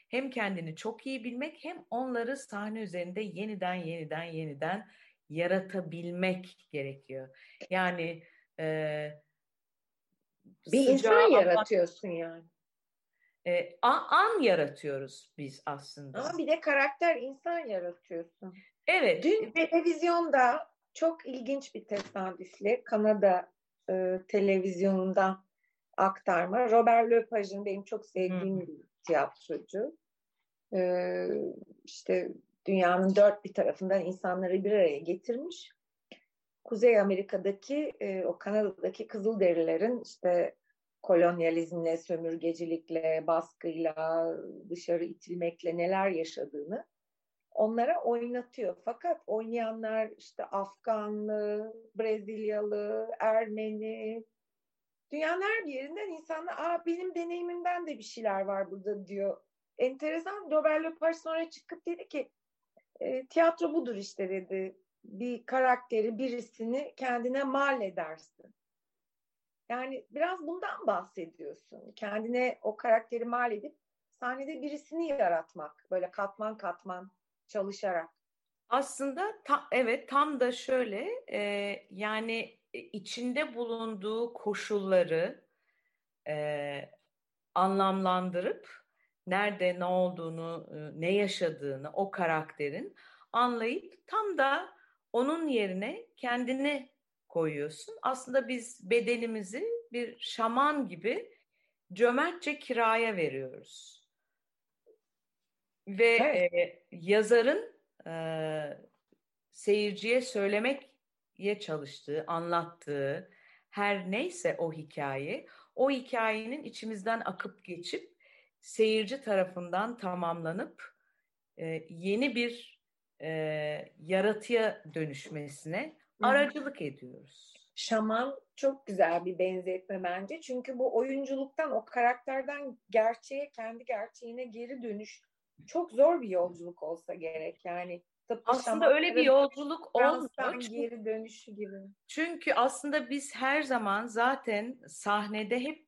Hem kendini çok iyi bilmek hem onları sahne üzerinde yeniden yeniden yeniden yaratabilmek gerekiyor. Yani e, bir insan yaratıyorsun yani. E, an, an yaratıyoruz biz aslında. Ama bir de karakter insan yaratıyorsun. Evet. Dün televizyonda çok ilginç bir tesadüfle Kanada e, televizyonunda aktarma. Robert Lepaj'ın benim çok sevdiğim bir tiyatrocu. Ee, işte dünyanın dört bir tarafından insanları bir araya getirmiş. Kuzey Amerika'daki, e, o Kanada'daki Kızılderililerin işte kolonyalizmle, sömürgecilikle, baskıyla, dışarı itilmekle neler yaşadığını onlara oynatıyor. Fakat oynayanlar işte Afganlı, Brezilyalı, Ermeni, dünyanın her bir yerinden insanlar Aa, benim deneyimimden de bir şeyler var burada diyor. Enteresan Robert Lepage sonra çıkıp dedi ki e, tiyatro budur işte dedi. Bir karakteri, birisini kendine mal edersin. Yani biraz bundan bahsediyorsun. Kendine o karakteri mal edip sahnede birisini yaratmak. Böyle katman katman çalışarak. Aslında ta, evet tam da şöyle e, yani içinde bulunduğu koşulları e, anlamlandırıp nerede ne olduğunu, ne yaşadığını o karakterin anlayıp tam da onun yerine kendini koyuyorsun. Aslında biz bedenimizi bir şaman gibi cömertçe kiraya veriyoruz. Ve evet. e, yazarın e, seyirciye söylemeye çalıştığı, anlattığı her neyse o hikaye, o hikayenin içimizden akıp geçip seyirci tarafından tamamlanıp e, yeni bir e, yaratıya dönüşmesine aracılık ediyoruz. Şaman çok güzel bir benzetme bence. Çünkü bu oyunculuktan, o karakterden gerçeğe, kendi gerçeğine geri dönüş çok zor bir yolculuk olsa gerek. Yani tıpkı aslında öyle bir yolculuk olmuyor. geri dönüşü gibi. Çünkü aslında biz her zaman zaten sahnede hep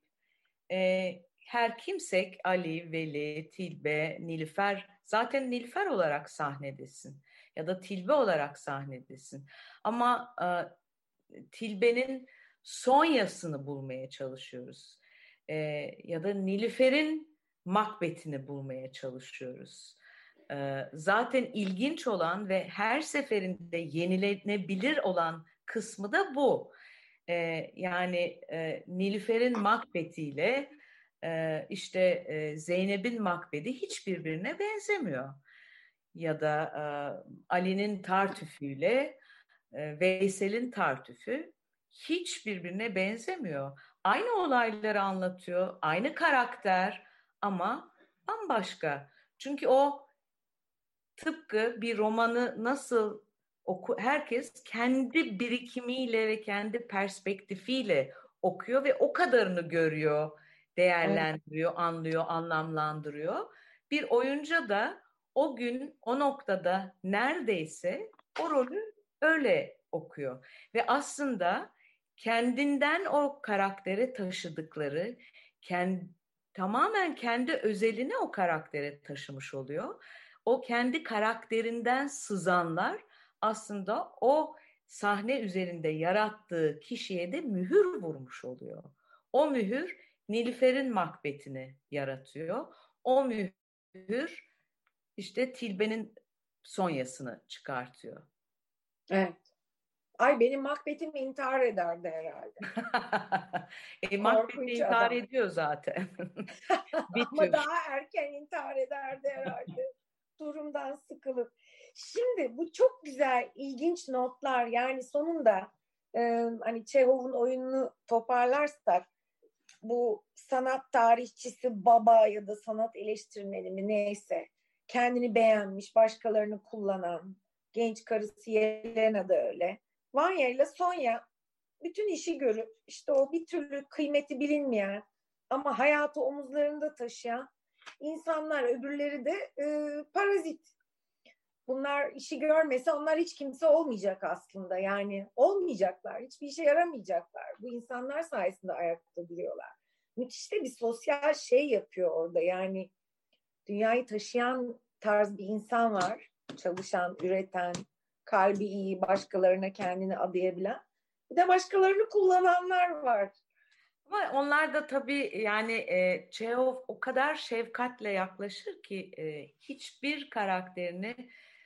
e, her kimsek Ali, Veli, Tilbe, Nilüfer zaten Nilüfer olarak sahnedesin ya da Tilbe olarak sahnedesin. Ama e, Tilbe'nin Sonya'sını bulmaya çalışıyoruz. E, ya da Nilüfer'in Makbet'ini bulmaya çalışıyoruz. Zaten ilginç olan ve her seferinde yenilenebilir olan kısmı da bu. Yani Nilüfer'in Makbet'iyle işte Zeynep'in Makbedi hiçbirbirine benzemiyor. Ya da Ali'nin Tartüfü'yle Veysel'in Tartüfü hiçbirbirine benzemiyor. Aynı olayları anlatıyor, aynı karakter ama bambaşka. Çünkü o tıpkı bir romanı nasıl oku herkes kendi birikimiyle ve kendi perspektifiyle okuyor ve o kadarını görüyor değerlendiriyor, evet. anlıyor, anlamlandırıyor. Bir oyuncu da o gün o noktada neredeyse o rolü öyle okuyor. Ve aslında kendinden o karaktere taşıdıkları, kendi, tamamen kendi özelini o karaktere taşımış oluyor. O kendi karakterinden sızanlar aslında o sahne üzerinde yarattığı kişiye de mühür vurmuş oluyor. O mühür Nilüfer'in makbetini yaratıyor. O mühür işte Tilbe'nin Sonya'sını çıkartıyor. Evet. Ay benim Macbeth'im intihar ederdi herhalde. e, Macbeth intihar adam. ediyor zaten. Ama daha erken intihar ederdi herhalde. Durumdan sıkılıp. Şimdi bu çok güzel, ilginç notlar. Yani sonunda e, hani Çehov'un oyununu toparlarsak bu sanat tarihçisi baba ya da sanat eleştirmeni mi neyse kendini beğenmiş, başkalarını kullanan genç karısı Yelena da öyle. Vanya ile Sonya bütün işi görüp işte o bir türlü kıymeti bilinmeyen ama hayatı omuzlarında taşıyan insanlar öbürleri de e, parazit. Bunlar işi görmese onlar hiç kimse olmayacak aslında. Yani olmayacaklar. Hiçbir işe yaramayacaklar. Bu insanlar sayesinde ayakta duruyorlar. Müthiş de bir sosyal şey yapıyor orada. Yani dünyayı taşıyan tarz bir insan var. Çalışan, üreten, kalbi iyi, başkalarına kendini adayabilen. Bir de başkalarını kullananlar var. Ama onlar da tabii yani e, Çehov o kadar şefkatle yaklaşır ki e, hiçbir karakterini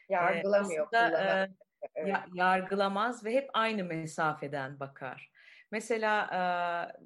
yargılamıyor, e, aslında, e, evet. yargılamaz ve hep aynı mesafeden bakar. Mesela e,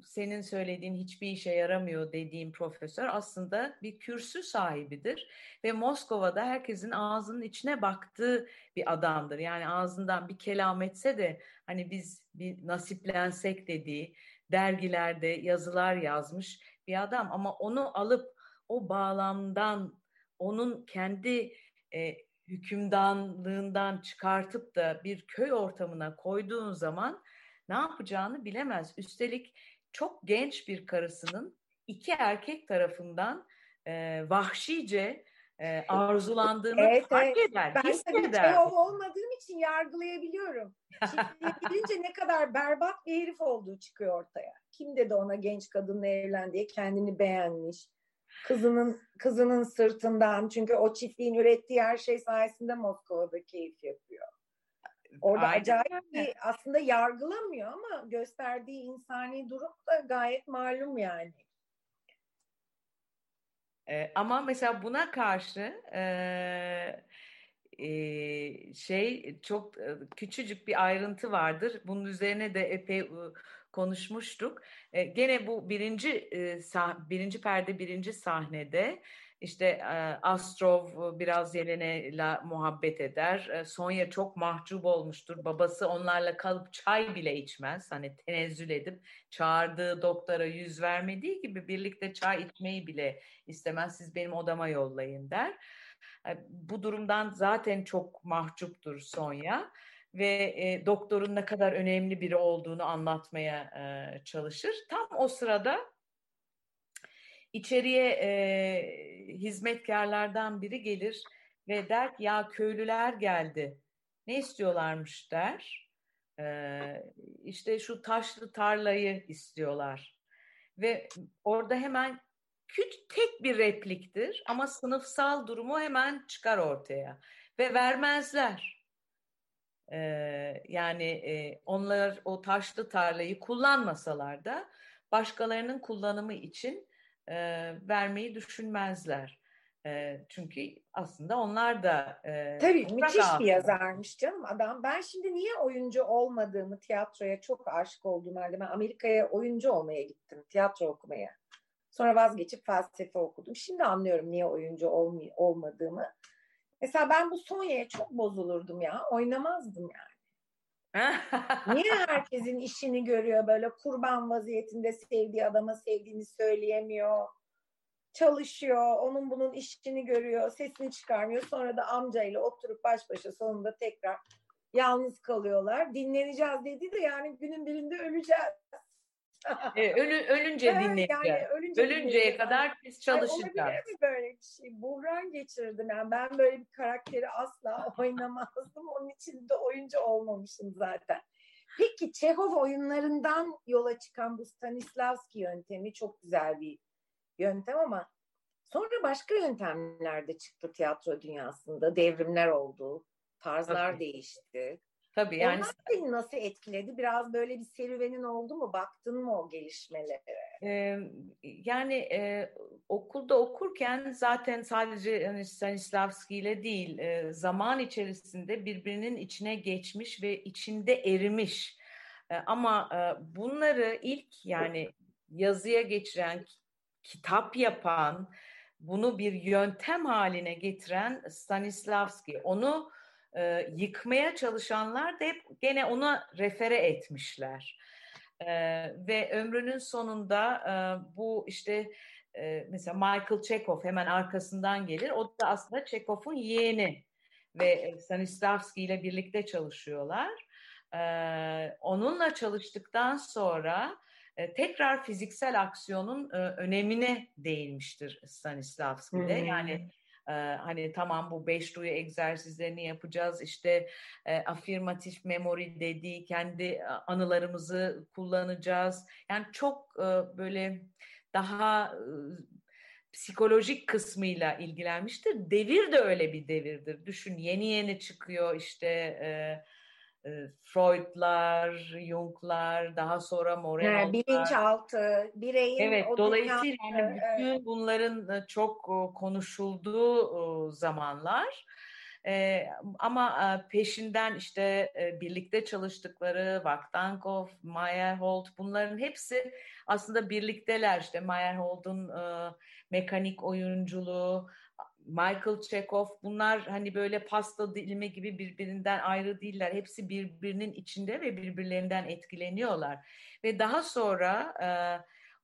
senin söylediğin hiçbir işe yaramıyor dediğim profesör aslında bir kürsü sahibidir ve Moskova'da herkesin ağzının içine baktığı bir adamdır. Yani ağzından bir kelam etse de hani biz bir nasiplensek dediği dergilerde yazılar yazmış bir adam ama onu alıp o bağlamdan onun kendi e, hükümdanlığından çıkartıp da bir köy ortamına koyduğun zaman ne yapacağını bilemez. Üstelik çok genç bir karısının iki erkek tarafından e, vahşice e, arzulandığını evet, fark evet. eder, Ben tabii Çehov olmadığım için yargılayabiliyorum. Çiftliğe gidince ne kadar berbat bir herif olduğu çıkıyor ortaya. Kim dedi ona genç kadınla evlen diye kendini beğenmiş. Kızının kızının sırtından çünkü o çiftliğin ürettiği her şey sayesinde Moskova'da keyif yapıyor. Orada Aynen. acayip bir aslında yargılamıyor ama gösterdiği insani durum da gayet malum yani. E, ama mesela buna karşı e, e, şey çok küçücük bir ayrıntı vardır. Bunun üzerine de epey konuşmuştuk. E, gene bu birinci e, sah, birinci perde birinci sahnede işte e, Astrov biraz Yelena'yla muhabbet eder. E, Sonya çok mahcup olmuştur. Babası onlarla kalıp çay bile içmez. Hani tenezzül edip çağırdığı doktora yüz vermediği gibi birlikte çay içmeyi bile istemez. Siz benim odama yollayın der. E, bu durumdan zaten çok mahcuptur Sonya ve e, doktorun ne kadar önemli biri olduğunu anlatmaya e, çalışır. Tam o sırada içeriye e, hizmetkarlardan biri gelir ve der ki ya köylüler geldi. Ne istiyorlarmış der. E, işte şu taşlı tarlayı istiyorlar. Ve orada hemen küçük tek bir repliktir ama sınıfsal durumu hemen çıkar ortaya. Ve vermezler. Ee, yani e, onlar o taşlı tarlayı kullanmasalar da başkalarının kullanımı için e, vermeyi düşünmezler. E, çünkü aslında onlar da e, Tabii müthiş altında. bir yazarmış canım adam. Ben şimdi niye oyuncu olmadığımı tiyatroya çok aşık olduğum halde ben Amerika'ya oyuncu olmaya gittim. Tiyatro okumaya. Sonra vazgeçip felsefe okudum. Şimdi anlıyorum niye oyuncu olmay- olmadığımı. Mesela ben bu Sonya'ya çok bozulurdum ya. Oynamazdım yani. Niye herkesin işini görüyor böyle kurban vaziyetinde sevdiği adama sevdiğini söyleyemiyor. Çalışıyor, onun bunun işini görüyor, sesini çıkarmıyor. Sonra da amcayla oturup baş başa sonunda tekrar yalnız kalıyorlar. Dinleneceğiz dedi de yani günün birinde öleceğiz. E, ölü, ölünce dinleyeceğiz. Yani ölünce Ölünceye kadar biz çalışacağız. Ay, olabilir mi böyle bir şey? Buhran geçirdim. Yani ben böyle bir karakteri asla oynamazdım. Onun için de oyuncu olmamışım zaten. Peki Çehov oyunlarından yola çıkan bu Stanislavski yöntemi çok güzel bir yöntem ama sonra başka yöntemler de çıktı tiyatro dünyasında. Devrimler oldu, tarzlar Tabii. değişti. Tabii yani. Onlar seni nasıl etkiledi? Biraz böyle bir serüvenin oldu mu? Baktın mı o gelişmelere? Ee, yani e, okulda okurken zaten sadece yani Stanislavski ile değil e, zaman içerisinde birbirinin içine geçmiş ve içinde erimiş. E, ama e, bunları ilk yani yazıya geçiren, kitap yapan, bunu bir yöntem haline getiren Stanislavski. Onu e, yıkmaya çalışanlar da hep gene ona refere etmişler. E, ve ömrünün sonunda e, bu işte e, mesela Michael Chekhov hemen arkasından gelir. O da aslında Chekhov'un yeğeni ve Stanislavski ile birlikte çalışıyorlar. E, onunla çalıştıktan sonra e, tekrar fiziksel aksiyonun e, önemine değinmiştir Stanislavski'de. Hmm. Yani ee, hani tamam bu beş duyu egzersizlerini yapacağız işte e, afirmatif memory dediği kendi anılarımızı kullanacağız. Yani çok e, böyle daha e, psikolojik kısmıyla ilgilenmiştir. Devir de öyle bir devirdir. Düşün yeni yeni çıkıyor işte e, e, Freud'lar, Jung'lar, daha sonra Moreno'lar. Bilinçaltı, bireyin Evet, dolayısıyla yani bütün evet. bunların e, çok konuşulduğu zamanlar. Ama peşinden işte birlikte çalıştıkları Vaktankov, Meyerhold bunların hepsi aslında birlikteler. İşte Meyerhold'un e, mekanik oyunculuğu, Michael Chekhov bunlar hani böyle pasta dilimi gibi birbirinden ayrı değiller. Hepsi birbirinin içinde ve birbirlerinden etkileniyorlar. Ve daha sonra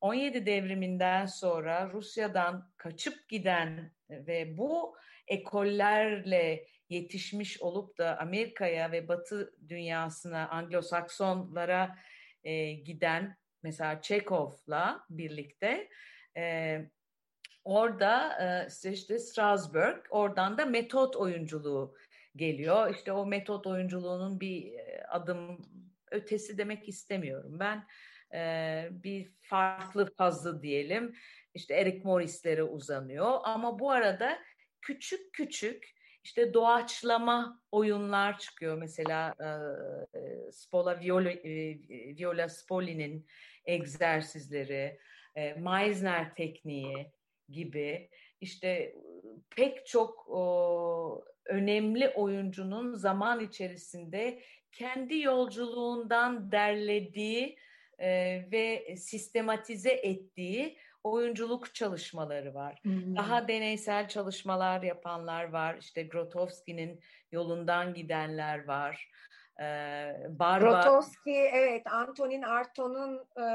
17 devriminden sonra Rusya'dan kaçıp giden ve bu ekollerle yetişmiş olup da Amerika'ya ve Batı dünyasına, Anglo-Saksonlara e, giden mesela Chekhov'la birlikte e, orada e, işte Strasbourg, oradan da metot oyunculuğu geliyor. İşte o metot oyunculuğunun bir adım ötesi demek istemiyorum. Ben bir farklı fazla diyelim. İşte Eric Morris'lere uzanıyor. Ama bu arada küçük küçük işte doğaçlama oyunlar çıkıyor. Mesela Spola Viola, e, Viola Spoli'nin egzersizleri, e, Meisner tekniği gibi işte pek çok o, önemli oyuncunun zaman içerisinde kendi yolculuğundan derlediği e, ve sistematize ettiği oyunculuk çalışmaları var. Hmm. Daha deneysel çalışmalar yapanlar var. İşte Grotowski'nin yolundan gidenler var. Ee, Barba... Grotowski evet Antonin Artaud'un e,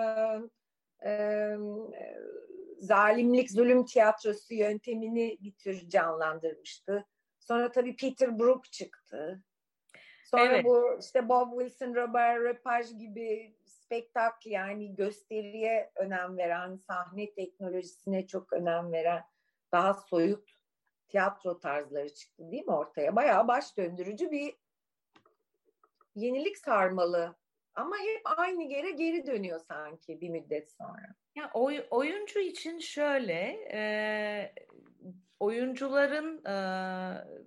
e, zalimlik zulüm tiyatrosu yöntemini bir tür canlandırmıştı. Sonra tabii Peter Brook çıktı. Sonra evet. bu işte Bob Wilson, Robert Lepage gibi spektakl yani gösteriye önem veren, sahne teknolojisine çok önem veren daha soyut tiyatro tarzları çıktı değil mi ortaya? Bayağı baş döndürücü bir yenilik sarmalı ama hep aynı yere geri dönüyor sanki bir müddet sonra. Ya oy, oyuncu için şöyle e, oyuncuların e,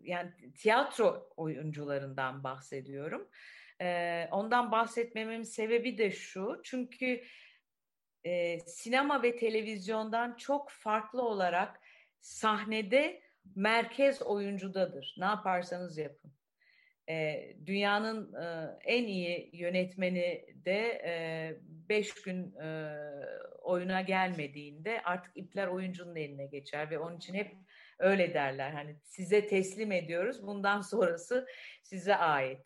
yani tiyatro oyuncularından bahsediyorum. E, ondan bahsetmemin sebebi de şu çünkü e, sinema ve televizyondan çok farklı olarak sahnede merkez oyuncudadır. Ne yaparsanız yapın. E, dünyanın e, en iyi yönetmeni de e, beş gün e, oyuna gelmediğinde artık ipler oyuncunun eline geçer ve onun için hep öyle derler. Hani size teslim ediyoruz. Bundan sonrası size ait.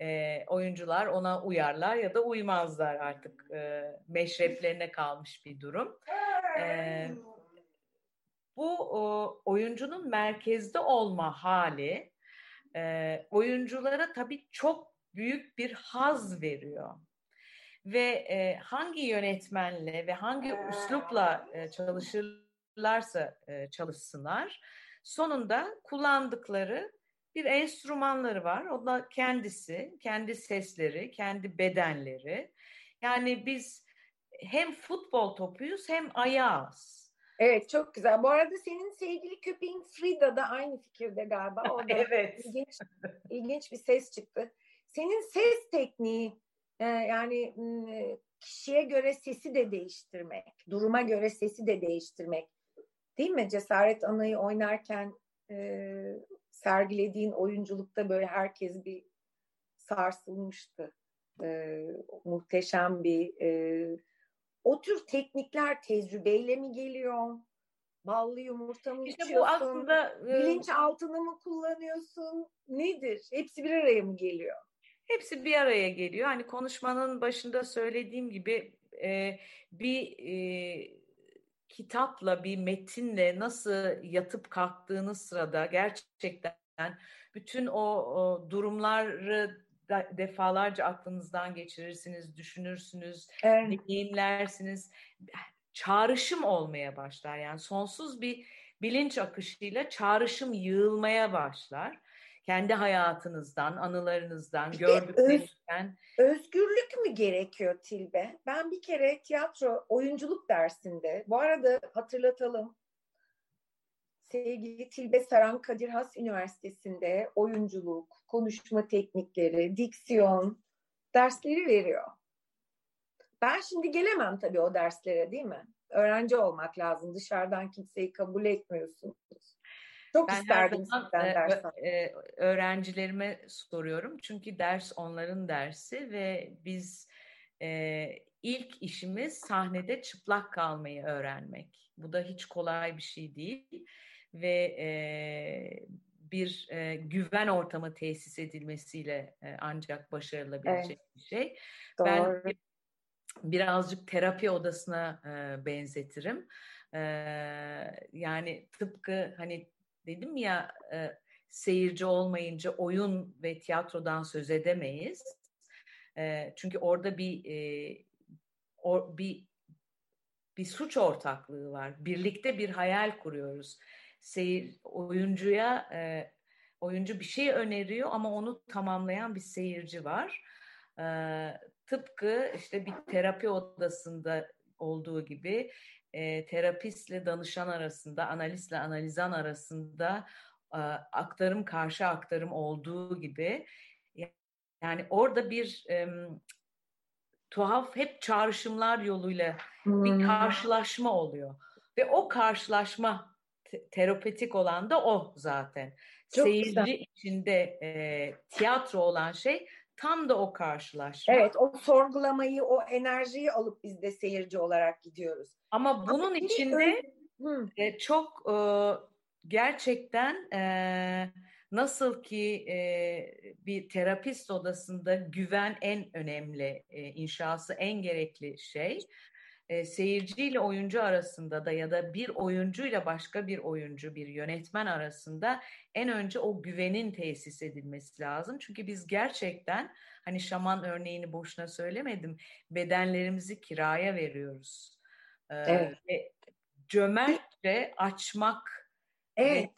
E, oyuncular ona uyarlar ya da uymazlar artık e, meşreplerine kalmış bir durum. E, bu o, oyuncunun merkezde olma hali e, oyunculara tabii çok büyük bir haz veriyor. Ve e, hangi yönetmenle ve hangi üslupla e, çalışırlarsa e, çalışsınlar, sonunda kullandıkları bir enstrümanları var. O da kendisi, kendi sesleri, kendi bedenleri. Yani biz hem futbol topuyuz hem ayağız. Evet çok güzel. Bu arada senin sevgili köpeğin Frida da aynı fikirde galiba. O da evet. ilginç, ilginç bir ses çıktı. Senin ses tekniği e, yani kişiye göre sesi de değiştirmek, duruma göre sesi de değiştirmek. Değil mi? Cesaret Ana'yı oynarken e, sergilediğin oyunculukta böyle herkes bir sarsılmıştı. E, muhteşem bir e, o tür teknikler tecrübeyle mi geliyor? Ballı yumurta mı işte içiyorsun? Bu aslında, bilinç altını mı kullanıyorsun? Nedir? Hepsi bir araya mı geliyor? Hepsi bir araya geliyor. Hani konuşmanın başında söylediğim gibi e, bir e, kitapla, bir metinle nasıl yatıp kalktığınız sırada gerçekten bütün o, o durumları defalarca aklınızdan geçirirsiniz, düşünürsünüz, evet. deneyimlersiniz. Çağrışım olmaya başlar. Yani sonsuz bir bilinç akışıyla çağrışım yığılmaya başlar. Kendi hayatınızdan, anılarınızdan, gördüklerinizden. Öz, özgürlük mü gerekiyor Tilbe? Ben bir kere tiyatro oyunculuk dersinde, bu arada hatırlatalım, sevgili Tilbe Saran Kadir Has Üniversitesi'nde oyunculuk, konuşma teknikleri, diksiyon dersleri veriyor. Ben şimdi gelemem tabii o derslere değil mi? Öğrenci olmak lazım. Dışarıdan kimseyi kabul etmiyorsunuz. Çok ben isterdim sizden e, ders e, öğrencilerime soruyorum. Çünkü ders onların dersi ve biz e, ilk işimiz sahnede çıplak kalmayı öğrenmek. Bu da hiç kolay bir şey değil ve e, bir e, güven ortamı tesis edilmesiyle e, ancak başarılabilecek evet. bir şey. Doğru. Ben birazcık terapi odasına e, benzetirim. E, yani tıpkı hani dedim ya e, seyirci olmayınca oyun ve tiyatrodan söz edemeyiz. E, çünkü orada bir e, or, bir bir suç ortaklığı var. Birlikte bir hayal kuruyoruz. Seyir oyuncuya e, oyuncu bir şey öneriyor ama onu tamamlayan bir seyirci var. E, tıpkı işte bir terapi odasında olduğu gibi e, terapistle danışan arasında, analistle analizan arasında e, aktarım karşı aktarım olduğu gibi yani orada bir e, tuhaf hep çağrışımlar yoluyla hmm. bir karşılaşma oluyor. Ve o karşılaşma te- terapetik olan da o zaten. Çok Seyirci güzel. içinde e, tiyatro olan şey tam da o karşılaşma. Evet o sorgulamayı, o enerjiyi alıp biz de seyirci olarak gidiyoruz. Ama bunun Ama içinde e, çok e, gerçekten e, nasıl ki e, bir terapist odasında güven en önemli, e, inşası en gerekli şey. E, seyirciyle oyuncu arasında da ya da bir oyuncuyla başka bir oyuncu, bir yönetmen arasında en önce o güvenin tesis edilmesi lazım. Çünkü biz gerçekten hani şaman örneğini boşuna söylemedim. Bedenlerimizi kiraya veriyoruz. Ee, evet. Ve cömertçe açmak evet.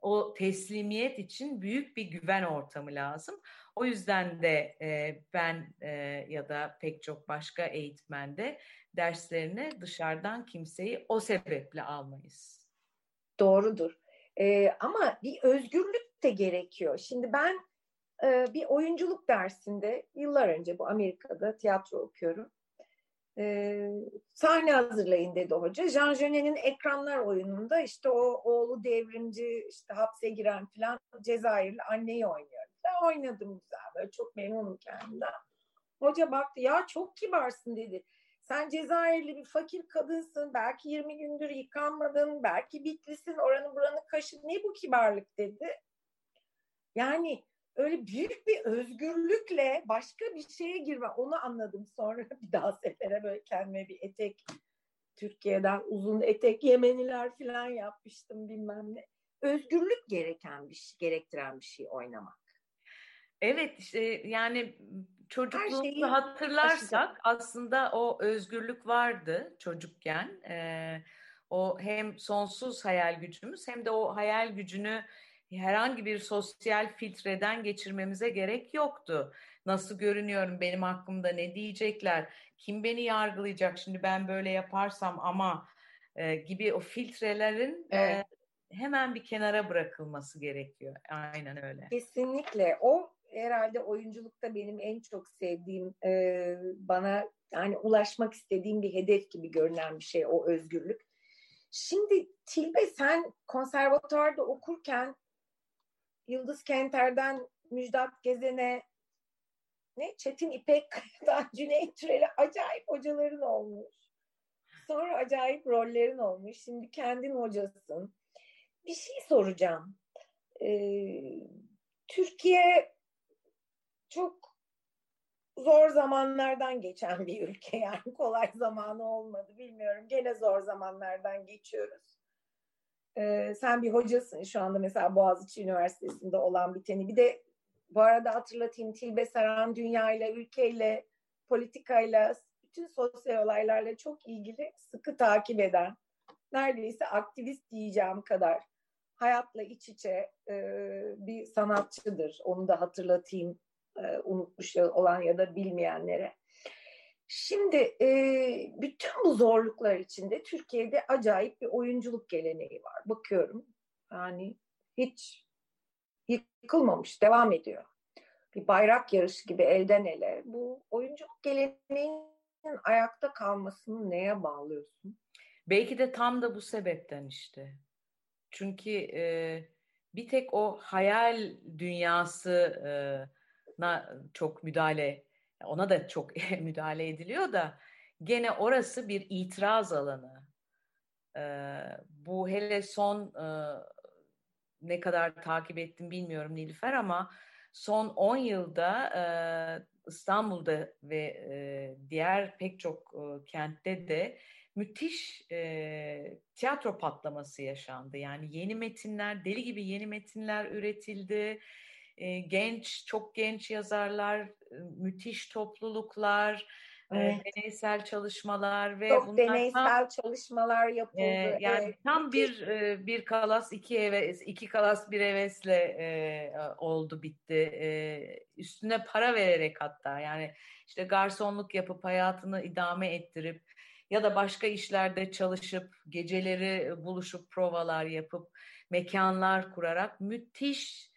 o teslimiyet için büyük bir güven ortamı lazım. O yüzden de e, ben e, ya da pek çok başka eğitmen de derslerine dışarıdan kimseyi o sebeple almayız. Doğrudur. Ee, ama bir özgürlük de gerekiyor. Şimdi ben e, bir oyunculuk dersinde yıllar önce bu Amerika'da tiyatro okuyorum. E, sahne hazırlayın dedi hoca. Jean Genet'in Ekranlar oyununda işte o oğlu devrimci işte hapse giren falan Cezayirli anneyi oynuyor. Ben oynadım güzel böyle çok memnunum kendimden. Hoca baktı ya çok kibarsın dedi. Sen Cezayirli bir fakir kadınsın. Belki 20 gündür yıkanmadın. Belki bitlisin. Oranı buranı kaşın. Ne bu kibarlık dedi. Yani öyle büyük bir özgürlükle başka bir şeye girme. Onu anladım sonra bir daha sefere böyle kendime bir etek Türkiye'den uzun etek Yemeniler falan yapmıştım bilmem ne. Özgürlük gereken bir şey, gerektiren bir şey oynamak. Evet işte yani çocukluğumuzu hatırlarsak aşacak. aslında o özgürlük vardı çocukken. Ee, o hem sonsuz hayal gücümüz hem de o hayal gücünü herhangi bir sosyal filtreden geçirmemize gerek yoktu. Nasıl görünüyorum, benim hakkımda ne diyecekler, kim beni yargılayacak şimdi ben böyle yaparsam ama e, gibi o filtrelerin e, evet. e, hemen bir kenara bırakılması gerekiyor. Aynen öyle. Kesinlikle. O herhalde oyunculukta benim en çok sevdiğim, e, bana yani ulaşmak istediğim bir hedef gibi görünen bir şey o özgürlük. Şimdi Tilbe sen konservatuarda okurken Yıldız Kenter'den Müjdat Gezen'e ne Çetin İpek'ten Cüneyt Türel'e acayip hocaların olmuş. Sonra acayip rollerin olmuş. Şimdi kendin hocasın. Bir şey soracağım. Ee, Türkiye çok zor zamanlardan geçen bir ülke. Yani kolay zamanı olmadı bilmiyorum. Gene zor zamanlardan geçiyoruz. Ee, sen bir hocasın şu anda mesela Boğaziçi Üniversitesi'nde olan biteni. Bir de bu arada hatırlatayım Tilbe Saran dünyayla, ülkeyle, politikayla, bütün sosyal olaylarla çok ilgili sıkı takip eden, neredeyse aktivist diyeceğim kadar hayatla iç içe e, bir sanatçıdır. Onu da hatırlatayım e, unutmuş olan ya da bilmeyenlere. Şimdi e, bütün bu zorluklar içinde Türkiye'de acayip bir oyunculuk geleneği var. Bakıyorum yani hiç yıkılmamış, devam ediyor. Bir bayrak yarışı gibi elden ele. Bu oyunculuk geleneğinin ayakta kalmasını neye bağlıyorsun? Belki de tam da bu sebepten işte. Çünkü e, bir tek o hayal dünyası e, na çok müdahale ona da çok müdahale ediliyor da gene orası bir itiraz alanı. Ee, bu hele son e, ne kadar takip ettim bilmiyorum Nilüfer ama son 10 yılda e, İstanbul'da ve e, diğer pek çok kentte de müthiş tiyatro patlaması yaşandı. Yani yeni metinler, deli gibi yeni metinler üretildi. E, genç, çok genç yazarlar, müthiş topluluklar, evet. e, deneysel çalışmalar ve çok deneysel tam, çalışmalar yapıldı. E, yani evet. tam bir e, bir kalas iki heves, iki kalas bir hevesle e, oldu bitti. E, üstüne para vererek hatta yani işte garsonluk yapıp hayatını idame ettirip ya da başka işlerde çalışıp geceleri buluşup provalar yapıp mekanlar kurarak müthiş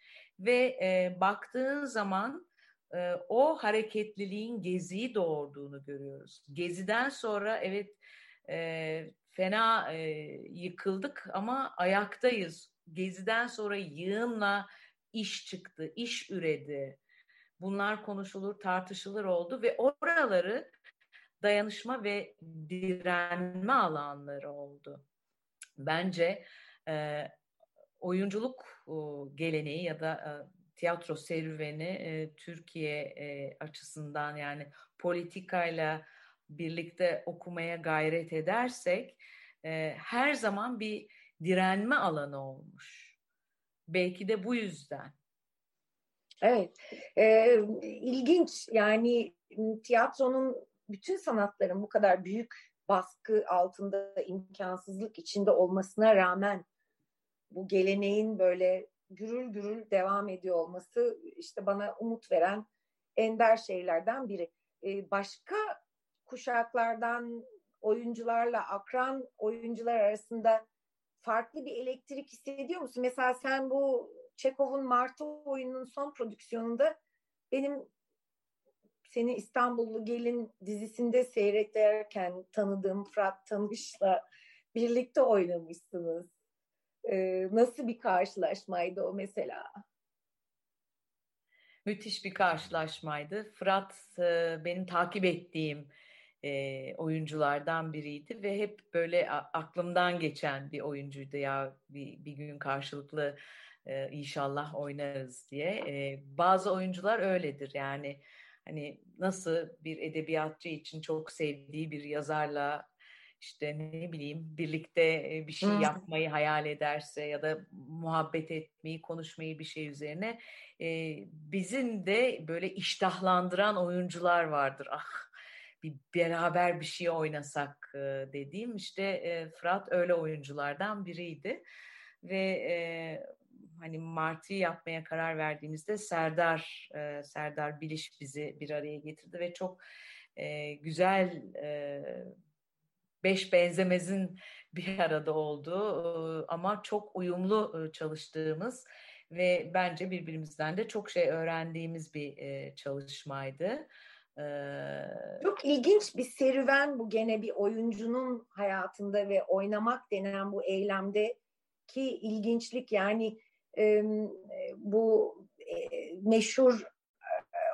ve e, baktığın zaman e, o hareketliliğin geziyi doğurduğunu görüyoruz. Geziden sonra evet e, fena e, yıkıldık ama ayaktayız. Geziden sonra yığınla iş çıktı, iş üredi. Bunlar konuşulur, tartışılır oldu ve oraları dayanışma ve direnme alanları oldu. Bence e, oyunculuk geleneği ya da e, tiyatro serüveni e, Türkiye e, açısından yani politikayla birlikte okumaya gayret edersek her zaman bir direnme alanı olmuş. Belki de bu yüzden. Evet, e, ilginç yani tiyatronun bütün sanatların bu kadar büyük baskı altında imkansızlık içinde olmasına rağmen bu geleneğin böyle gürül gürül devam ediyor olması işte bana umut veren ender şeylerden biri. Ee, başka kuşaklardan oyuncularla akran oyuncular arasında farklı bir elektrik hissediyor musun? Mesela sen bu Çekov'un Martı oyununun son prodüksiyonunda benim seni İstanbullu Gelin dizisinde seyrederken tanıdığım Fırat Tanış'la birlikte oynamışsınız. Ee, nasıl bir karşılaşmaydı o mesela? Müthiş bir karşılaşmaydı. Fırat e, benim takip ettiğim e, oyunculardan biriydi ve hep böyle aklımdan geçen bir oyuncuydu ya bir, bir gün karşılıklı e, inşallah oynarız diye. E, bazı oyuncular öyledir yani hani nasıl bir edebiyatçı için çok sevdiği bir yazarla işte ne bileyim birlikte bir şey yapmayı hayal ederse ya da muhabbet etmeyi, konuşmayı bir şey üzerine e, bizim de böyle iştahlandıran oyuncular vardır. Ah bir beraber bir şey oynasak e, dediğim işte e, Fırat öyle oyunculardan biriydi ve e, hani Martı'yı yapmaya karar verdiğimizde Serdar e, Serdar Biliş bizi bir araya getirdi ve çok e, güzel e, beş benzemezin bir arada olduğu ama çok uyumlu çalıştığımız ve bence birbirimizden de çok şey öğrendiğimiz bir çalışmaydı. Çok ilginç bir serüven bu gene bir oyuncunun hayatında ve oynamak denen bu eylemde ki ilginçlik yani bu meşhur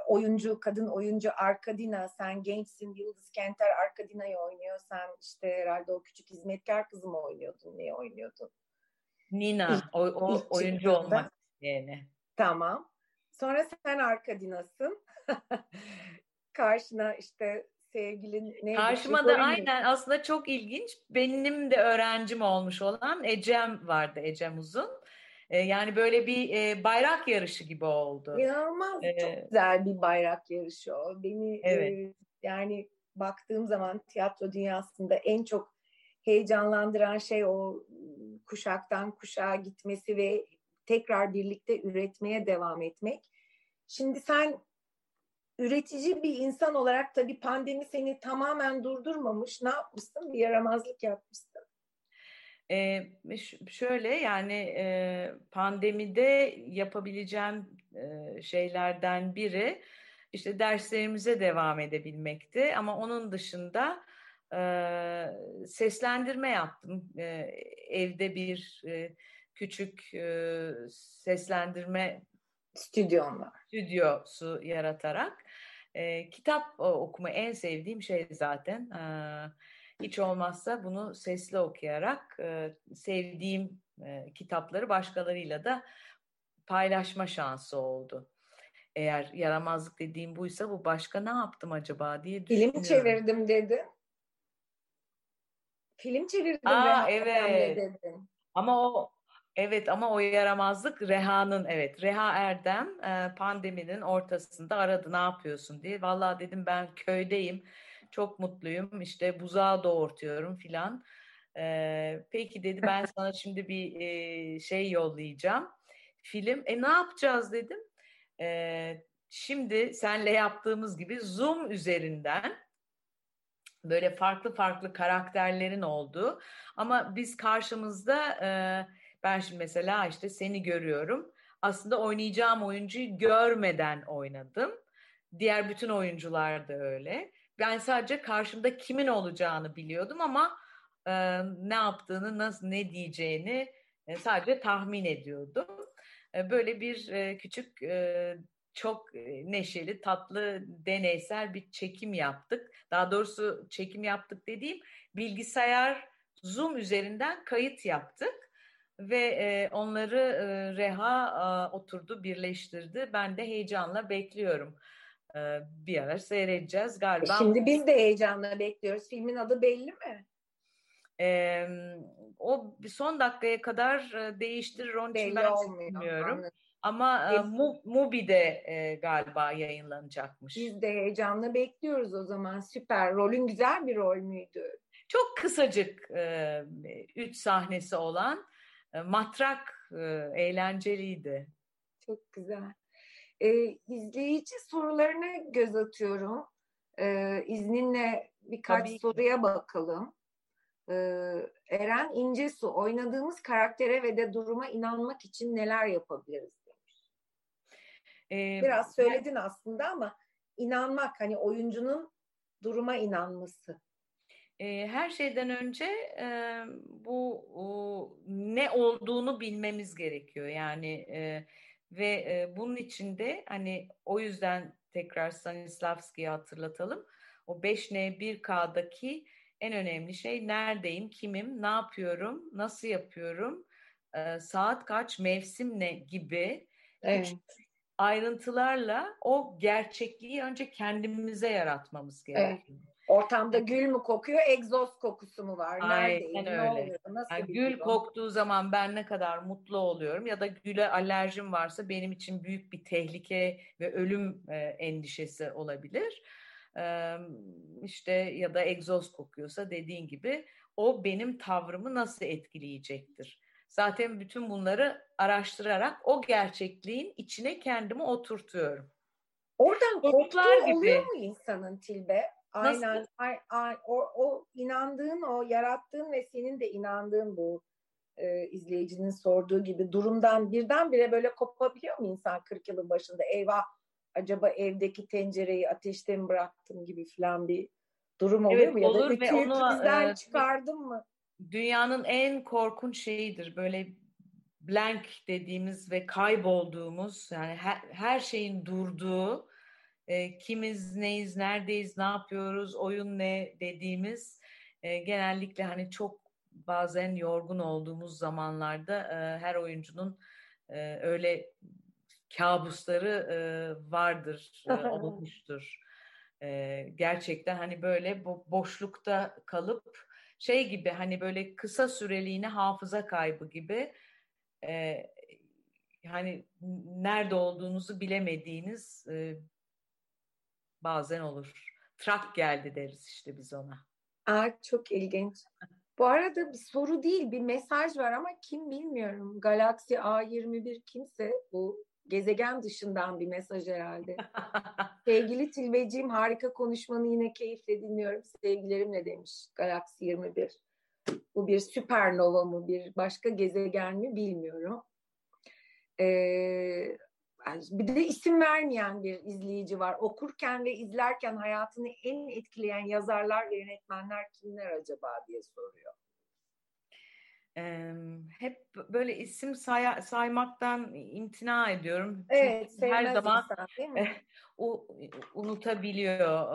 oyuncu, kadın oyuncu Arkadina, sen gençsin, Yıldız Kenter Arkadina'yı oynuyor. Sen işte herhalde o küçük hizmetkar kızı mı oynuyordun, neyi oynuyordun? Nina, ilk, o, o ilk oyuncu çıktığında. olmak yani. Tamam. Sonra sen Arkadina'sın. Karşına işte sevgilin ne? Karşıma da aynen aslında çok ilginç. Benim de öğrencim olmuş olan Ecem vardı, Ecem Uzun. E, yani böyle bir e, bayrak yarışı gibi oldu. İnanılmaz ee, çok güzel bir bayrak yarışı o. Beni evet. e, yani baktığım zaman tiyatro dünyasında en çok heyecanlandıran şey o kuşaktan kuşağa gitmesi ve tekrar birlikte üretmeye devam etmek. Şimdi sen üretici bir insan olarak tabii pandemi seni tamamen durdurmamış. Ne yapmışsın? Bir yaramazlık yapmışsın. E, şöyle yani e, pandemide yapabileceğim e, şeylerden biri işte derslerimize devam edebilmekti ama onun dışında e, seslendirme yaptım e, evde bir e, küçük e, seslendirme stüdyom var stüdyosu yaratarak e, kitap okuma en sevdiğim şey zaten. E, hiç olmazsa bunu sesli okuyarak e, sevdiğim e, kitapları başkalarıyla da paylaşma şansı oldu. Eğer yaramazlık dediğim buysa bu başka ne yaptım acaba diye düşünüyorum. Film çevirdim dedi. Film çevirdim. Aa, evet. Dedin. Ama o Evet ama o yaramazlık Reha'nın evet Reha Erdem e, pandeminin ortasında aradı ne yapıyorsun diye. Vallahi dedim ben köydeyim çok mutluyum işte buzağı doğurtuyorum filan. E, peki dedi ben sana şimdi bir e, şey yollayacağım film. E ne yapacağız dedim. E, şimdi senle yaptığımız gibi Zoom üzerinden böyle farklı farklı karakterlerin olduğu ama biz karşımızda e, ben şimdi mesela işte seni görüyorum. Aslında oynayacağım oyuncuyu görmeden oynadım. Diğer bütün oyuncular da öyle. Ben sadece karşımda kimin olacağını biliyordum ama e, ne yaptığını, nasıl ne diyeceğini e, sadece tahmin ediyordum. E, böyle bir e, küçük e, çok neşeli, tatlı, deneysel bir çekim yaptık. Daha doğrusu çekim yaptık dediğim bilgisayar Zoom üzerinden kayıt yaptık ve e, onları e, Reha e, oturdu, birleştirdi. Ben de heyecanla bekliyorum. E, bir ara seyredeceğiz galiba. E şimdi biz de heyecanla bekliyoruz. Filmin adı belli mi? E, o son dakikaya kadar değiştirir. Onun için ben bilmiyorum. Anladım. Ama e, Mubi'de e, galiba yayınlanacakmış. Biz de heyecanla bekliyoruz o zaman. Süper. Rolün güzel bir rol müydü? Çok kısacık e, üç sahnesi olan e, matrak, e, eğlenceliydi. Çok güzel. Ee, izleyici sorularına göz atıyorum. Ee, izninle birkaç Tabii. soruya bakalım. Ee, Eren İncesu, oynadığımız karaktere ve de duruma inanmak için neler yapabiliriz demiş. Ee, Biraz söyledin ben... aslında ama inanmak, hani oyuncunun duruma inanması. E, her şeyden önce e, bu o, ne olduğunu bilmemiz gerekiyor yani e, ve e, bunun içinde hani o yüzden tekrar Stanislavski'yi hatırlatalım. O 5N1K'daki en önemli şey neredeyim, kimim, ne yapıyorum, nasıl yapıyorum, e, saat kaç, mevsim ne gibi evet. ayrıntılarla o gerçekliği önce kendimize yaratmamız gerekiyor. Evet. Ortamda gül mü kokuyor, egzoz kokusu mu var? Neredeyim? Aynen öyle. Ne oluyor? Nasıl yani gül durum? koktuğu zaman ben ne kadar mutlu oluyorum ya da güle alerjim varsa benim için büyük bir tehlike ve ölüm e, endişesi olabilir. E, işte ya da egzoz kokuyorsa dediğin gibi o benim tavrımı nasıl etkileyecektir? Zaten bütün bunları araştırarak o gerçekliğin içine kendimi oturtuyorum. Oradan korktuğu gibi. oluyor mu insanın Tilbe? Aynen. Ay, ay, o, o inandığın, o yarattığın ve senin de inandığın bu e, izleyicinin sorduğu gibi durumdan birdenbire böyle kopabiliyor mu insan 40 yılın başında? Eyvah acaba evdeki tencereyi ateşte mi bıraktım gibi falan bir durum oluyor evet, mu? Ya da ütüyü prizden e, çıkardım mı? Dünyanın en korkunç şeyidir böyle blank dediğimiz ve kaybolduğumuz yani her, her şeyin durduğu e, kimiz neyiz, neredeyiz, ne yapıyoruz, oyun ne dediğimiz e, genellikle hani çok bazen yorgun olduğumuz zamanlarda e, her oyuncunun e, öyle kabusları e, vardır, e, olmuştur. E, gerçekten hani böyle bu boşlukta kalıp şey gibi hani böyle kısa süreliğine hafıza kaybı gibi e, hani nerede olduğunuzu bilemediğiniz e, bazen olur. Trak geldi deriz işte biz ona. Aa, çok ilginç. Bu arada bir soru değil bir mesaj var ama kim bilmiyorum. Galaxy A21 kimse bu gezegen dışından bir mesaj herhalde. Sevgili Tilbeciğim harika konuşmanı yine keyifle dinliyorum. Sevgilerimle demiş Galaxy 21. Bu bir süpernova mı bir başka gezegen mi bilmiyorum. Ee, bir de isim vermeyen bir izleyici var. Okurken ve izlerken hayatını en etkileyen yazarlar ve yönetmenler kimler acaba diye soruyor. Ee, hep böyle isim say saymaktan imtina ediyorum. Evet, Çünkü her zaman insan, o, unutabiliyor.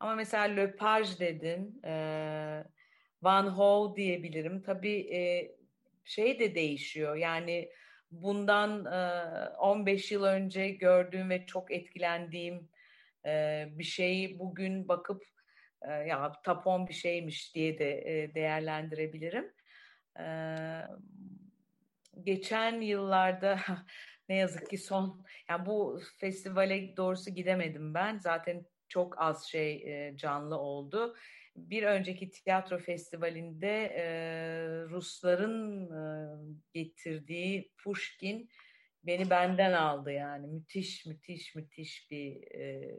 Ama mesela Lepage dedin, Van Ho diyebilirim. Tabii şey de değişiyor. Yani bundan 15 yıl önce gördüğüm ve çok etkilendiğim bir şeyi bugün bakıp e, ya tapon bir şeymiş diye de e, değerlendirebilirim. E, geçen yıllarda ne yazık ki son yani bu festivale doğrusu gidemedim ben. Zaten çok az şey e, canlı oldu. Bir önceki tiyatro festivalinde e, Rusların e, getirdiği Pushkin beni benden aldı yani müthiş müthiş müthiş bir e,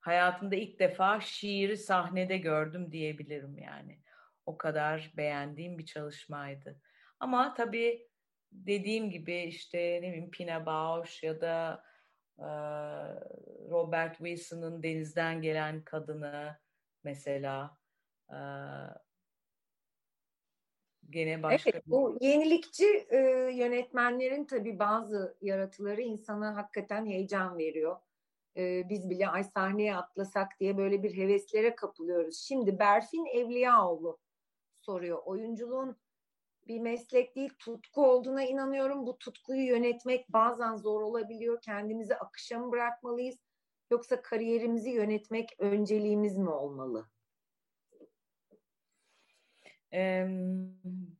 hayatımda ilk defa şiiri sahnede gördüm diyebilirim yani. O kadar beğendiğim bir çalışmaydı. Ama tabii dediğim gibi işte ne bileyim Pina Bausch ya da e, Robert Wilson'ın Denizden Gelen Kadını mesela e, gene başka evet, bu yenilikçi e, yönetmenlerin tabii bazı yaratıları insana hakikaten heyecan veriyor. E, biz bile ay sahneye atlasak diye böyle bir heveslere kapılıyoruz. Şimdi Berfin Evliyaoğlu soruyor. Oyunculuğun bir meslek değil, tutku olduğuna inanıyorum. Bu tutkuyu yönetmek bazen zor olabiliyor. Kendimizi akışa mı bırakmalıyız? Yoksa kariyerimizi yönetmek önceliğimiz mi olmalı? Ee,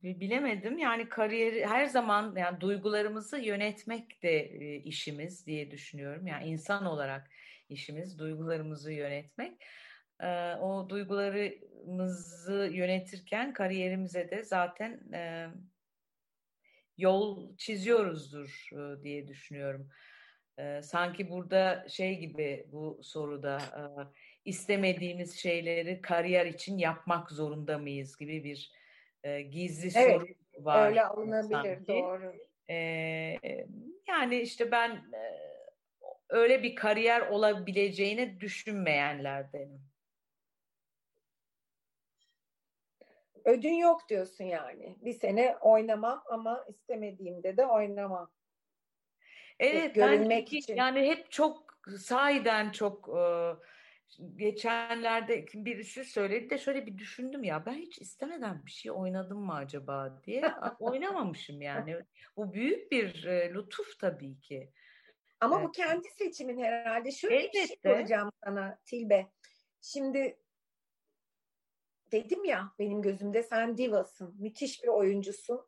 bilemedim. Yani kariyeri her zaman yani duygularımızı yönetmek de e, işimiz diye düşünüyorum. Yani insan olarak işimiz duygularımızı yönetmek. Ee, o duygularımızı yönetirken kariyerimize de zaten e, yol çiziyoruzdur e, diye düşünüyorum. E, sanki burada şey gibi bu soruda e, istemediğimiz şeyleri kariyer için yapmak zorunda mıyız gibi bir e, gizli evet, soru var. Öyle alınabilir sanki. doğru. E, yani işte ben e, öyle bir kariyer olabileceğini düşünmeyenlerdenim. Ödün yok diyorsun yani. Bir sene oynamam ama istemediğimde de oynamam. Evet, görünmek ben, için. Yani hep çok sahiden çok e, geçenlerde birisi söyledi de şöyle bir düşündüm ya ben hiç istemeden bir şey oynadım mı acaba diye oynamamışım yani. Bu büyük bir e, lütuf tabii ki. Ama evet. bu kendi seçimin herhalde. Şöyle Elbette. bir şey soracağım sana Tilbe. Şimdi dedim ya benim gözümde sen divasın. Müthiş bir oyuncusun.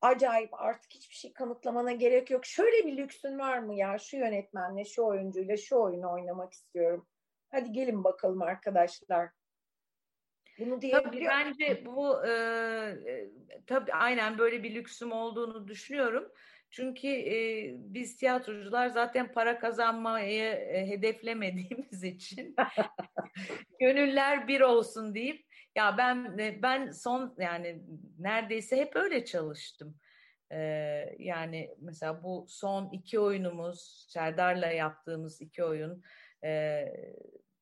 Acayip artık hiçbir şey kanıtlamana gerek yok. Şöyle bir lüksün var mı ya şu yönetmenle, şu oyuncuyla şu oyunu oynamak istiyorum. Hadi gelin bakalım arkadaşlar. Bunu tabii bence bu e, e, tabii aynen böyle bir lüksüm olduğunu düşünüyorum. Çünkü e, biz tiyatrocular zaten para kazanmayı e, hedeflemediğimiz için gönüller bir olsun deyip ya ben e, ben son yani neredeyse hep öyle çalıştım. E, yani mesela bu son iki oyunumuz Serdar'la yaptığımız iki oyun e,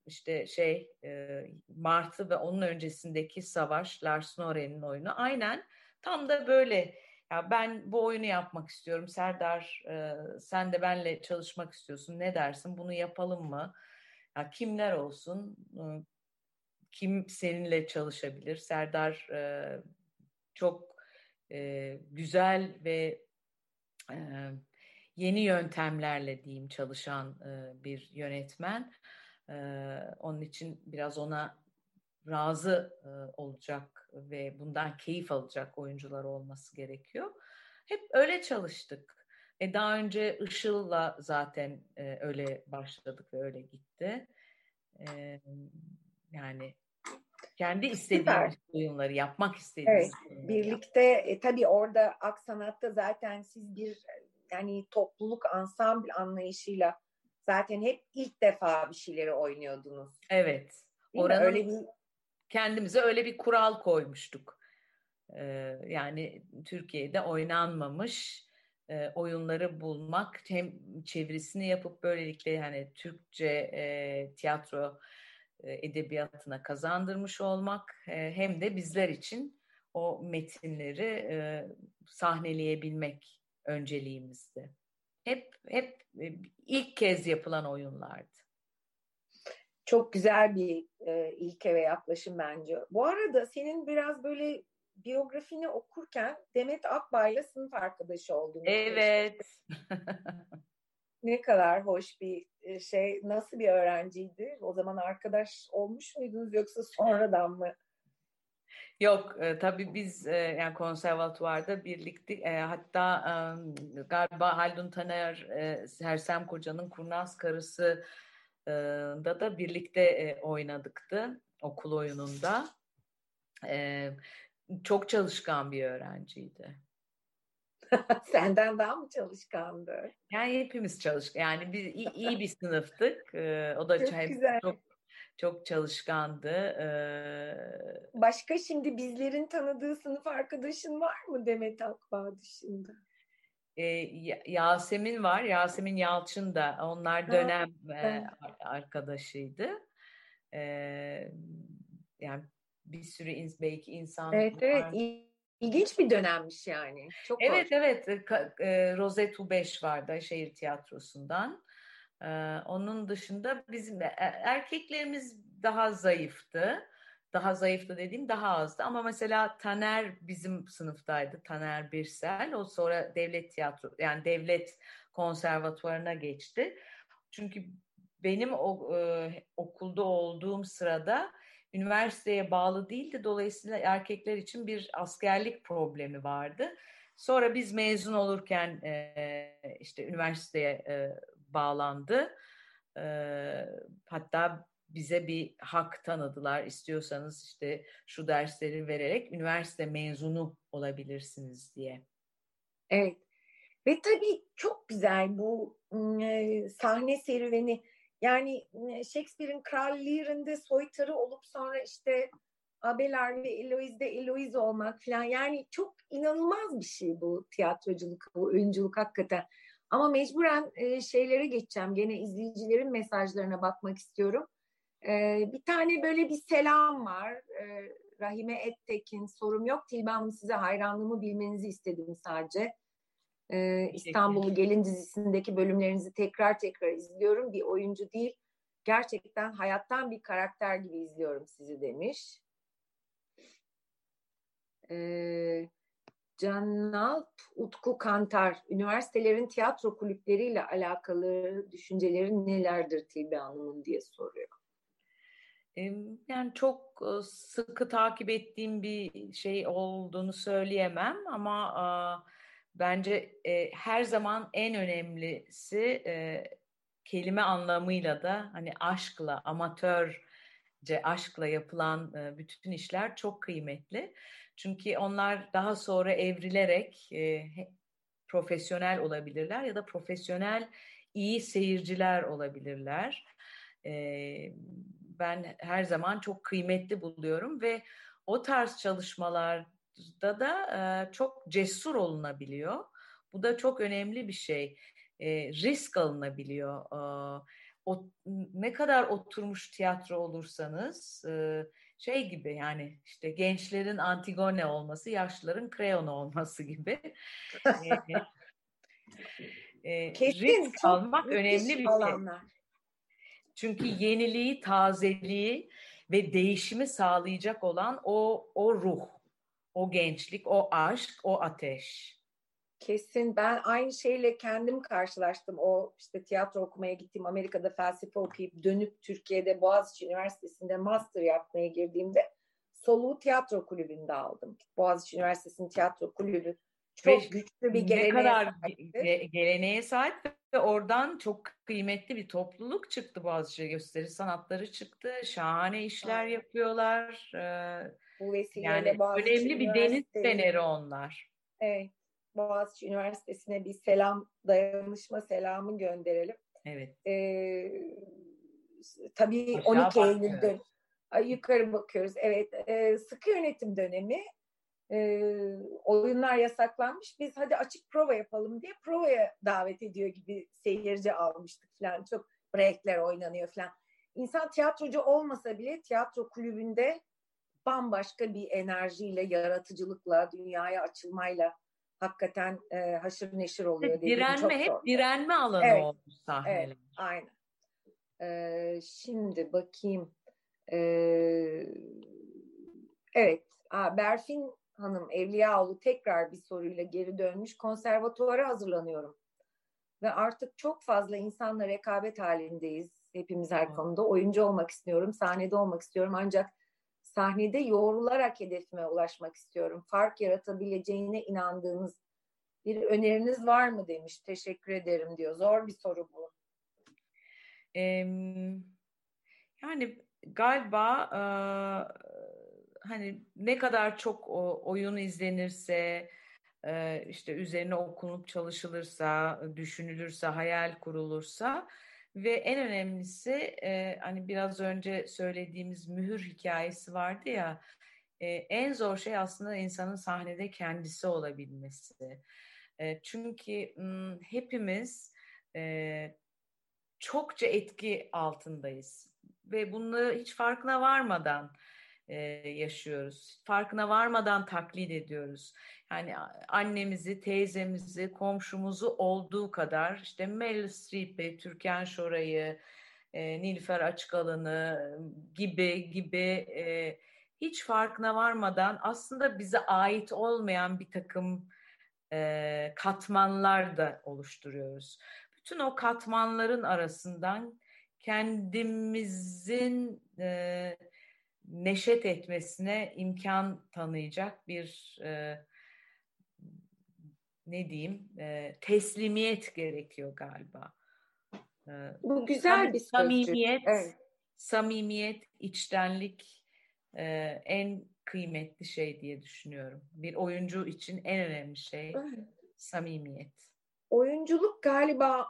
işte şey e, Martı ve onun öncesindeki Savaş Lars Noren'in oyunu. Aynen tam da böyle. Ya ben bu oyunu yapmak istiyorum. Serdar e, sen de benle çalışmak istiyorsun. Ne dersin? Bunu yapalım mı? Ya kimler olsun? E, kim seninle çalışabilir? Serdar e, çok e, güzel ve e, yeni yöntemlerle diyeyim çalışan e, bir yönetmen onun için biraz ona razı olacak ve bundan keyif alacak oyuncular olması gerekiyor. Hep öyle çalıştık. E daha önce Işıl'la zaten e, öyle başladık ve öyle gitti. E, yani kendi istediğimiz oyunları yapmak istediğimiz evet, Birlikte e, tabii orada Aksanat'ta zaten siz bir yani topluluk ansambl anlayışıyla zaten hep ilk defa bir şeyleri oynuyordunuz. Evet. Oranın öyle bir kendimize öyle bir kural koymuştuk. Ee, yani Türkiye'de oynanmamış e, oyunları bulmak hem çevirisini yapıp böylelikle yani Türkçe e, tiyatro e, edebiyatına kazandırmış olmak e, hem de bizler için o metinleri e, sahneleyebilmek önceliğimizdi. Hep hep e, ilk kez yapılan oyunlardı. Çok güzel bir e, ilke ve yaklaşım bence. Bu arada senin biraz böyle biyografini okurken Demet Akbay'la sınıf arkadaşı oldun. Evet. Ne kadar hoş bir e, şey. Nasıl bir öğrenciydi? O zaman arkadaş olmuş muydunuz yoksa sonradan mı? Yok e, tabii biz e, yani konservatuvarda birlikte e, hatta e, galiba Haldun Taner e, Sersem Koca'nın Kurnaz Karısı e, da da birlikte e, oynadıktı okul oyununda. E, çok çalışkan bir öğrenciydi. Senden daha mı çalışkandı? Yani hepimiz çalışkan. Yani biz iyi, iyi bir sınıftık. Ee, o da çok, güzel. çok çok çalışkandı. Ee... Başka şimdi bizlerin tanıdığı sınıf arkadaşın var mı Demet Akbağ dışında? Ee, Yasemin var. Yasemin Yalçın da. Onlar dönem ha, e, arkadaşıydı. Ee, yani bir sürü ins belki insan Evet evet İlginç bir dönemmiş yani. Çok evet hoş. evet. E, Rosette 5 vardı şehir tiyatrosundan. E, onun dışında bizim e, erkeklerimiz daha zayıftı. Daha zayıftı dediğim daha azdı. Ama mesela Taner bizim sınıftaydı. Taner Birsel. O sonra devlet tiyatro yani devlet konservatuvarına geçti. Çünkü benim o, e, okulda olduğum sırada üniversiteye bağlı değildi. Dolayısıyla erkekler için bir askerlik problemi vardı. Sonra biz mezun olurken e, işte üniversiteye e, bağlandı. E, hatta bize bir hak tanıdılar. İstiyorsanız işte şu dersleri vererek üniversite mezunu olabilirsiniz diye. Evet. Ve tabii çok güzel bu e, sahne serüveni. Yani Shakespeare'in Kral Lear'inde soytarı olup sonra işte Abelard ve Eloise'de Eloise olmak falan. Yani çok inanılmaz bir şey bu tiyatroculuk, bu oyunculuk hakikaten. Ama mecburen e, şeylere geçeceğim. Gene izleyicilerin mesajlarına bakmak istiyorum. E, bir tane böyle bir selam var. E, Rahime Ettekin sorum yok. Tilbe size hayranlığımı bilmenizi istedim sadece. Ee, İstanbul'u Gelin dizisindeki bölümlerinizi tekrar tekrar izliyorum. Bir oyuncu değil, gerçekten hayattan bir karakter gibi izliyorum sizi demiş. Ee, Canalp Utku Kantar, üniversitelerin tiyatro kulüpleriyle alakalı düşünceleri nelerdir Tilbe Hanım'ın diye soruyor. Yani çok sıkı takip ettiğim bir şey olduğunu söyleyemem ama bence e, her zaman en önemlisi e, kelime anlamıyla da hani aşkla, amatörce aşkla yapılan e, bütün işler çok kıymetli. Çünkü onlar daha sonra evrilerek e, profesyonel olabilirler ya da profesyonel iyi seyirciler olabilirler. E, ben her zaman çok kıymetli buluyorum ve o tarz çalışmalar da da e, çok cesur olunabiliyor. Bu da çok önemli bir şey. E, risk alınabiliyor. E, o, ne kadar oturmuş tiyatro olursanız e, şey gibi yani işte gençlerin Antigone olması, yaşlıların Creon olması gibi. e, Kesin, risk almak önemli bir alanlar. şey. Çünkü yeniliği, tazeliği ve değişimi sağlayacak olan o o ruh o gençlik, o aşk, o ateş. Kesin. Ben aynı şeyle kendim karşılaştım. O işte tiyatro okumaya gittiğim Amerika'da felsefe okuyup dönüp Türkiye'de Boğaziçi Üniversitesi'nde master yapmaya girdiğimde soluğu tiyatro kulübünde aldım. Boğaziçi Üniversitesi'nin tiyatro kulübü çok ve güçlü bir geleneğe ne kadar sahipti. geleneğe sahip ve oradan çok kıymetli bir topluluk çıktı Boğaziçi gösteri sanatları çıktı. Şahane işler yapıyorlar. Ee, bu vesileyle yani önemli bir deniz feneri onlar. Evet. Boğaziçi Üniversitesi'ne bir selam, dayanışma selamı gönderelim. Evet. Ee, tabii Aşağı 12 Eylül'de yukarı bakıyoruz. Evet. E, sıkı yönetim dönemi e, oyunlar yasaklanmış. Biz hadi açık prova yapalım diye provaya davet ediyor gibi seyirci almıştık falan. Çok breakler oynanıyor falan. İnsan tiyatrocu olmasa bile tiyatro kulübünde bambaşka bir enerjiyle, yaratıcılıkla, dünyaya açılmayla hakikaten e, haşır neşir oluyor. Direnme çok hep zor. direnme alanı evet. olmuş sahneler. Evet, aynen. Ee, şimdi bakayım. Ee, evet. Aa, Berfin Hanım Evliyaoğlu tekrar bir soruyla geri dönmüş. Konservatuvara hazırlanıyorum. ve artık çok fazla insanla rekabet halindeyiz. Hepimiz her konuda. Oyuncu olmak istiyorum, sahnede olmak istiyorum ancak sahnede yoğrularak hedefime ulaşmak istiyorum. Fark yaratabileceğine inandığınız bir öneriniz var mı demiş. Teşekkür ederim diyor. Zor bir soru bu. Ee, yani galiba e, hani ne kadar çok o, oyun izlenirse, e, işte üzerine okunup çalışılırsa, düşünülürse, hayal kurulursa ve en önemlisi e, hani biraz önce söylediğimiz mühür hikayesi vardı ya, e, en zor şey aslında insanın sahnede kendisi olabilmesi. E, çünkü m, hepimiz e, çokça etki altındayız ve bunu hiç farkına varmadan e, yaşıyoruz. Farkına varmadan taklit ediyoruz. Yani annemizi, teyzemizi, komşumuzu olduğu kadar işte Meryl Streep'i, Türkan Şoray'ı, e, Nilüfer Açıkalan'ı gibi gibi e, hiç farkına varmadan aslında bize ait olmayan bir takım e, katmanlar da oluşturuyoruz. Bütün o katmanların arasından kendimizin e, neşet etmesine imkan tanıyacak bir e, ne diyeyim e, teslimiyet gerekiyor galiba. E, Bu güzel bir samimiyet, evet. samimiyet, içtenlik e, en kıymetli şey diye düşünüyorum. Bir oyuncu için en önemli şey evet. samimiyet. Oyunculuk galiba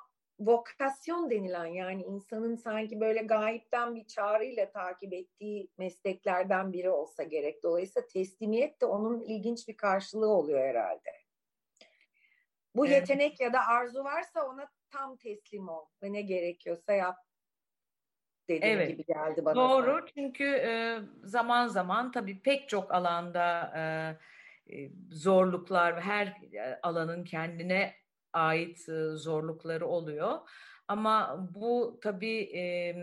vokasyon denilen yani insanın sanki böyle gayipten bir çağrıyla takip ettiği mesleklerden biri olsa gerek. Dolayısıyla teslimiyet de onun ilginç bir karşılığı oluyor herhalde. Bu evet. yetenek ya da arzu varsa ona tam teslim ol ve ne gerekiyorsa yap dediğim evet. gibi geldi bana. Doğru sonra. çünkü e, zaman zaman tabii pek çok alanda e, e zorluklar ve her alanın kendine ait zorlukları oluyor. Ama bu tabii e,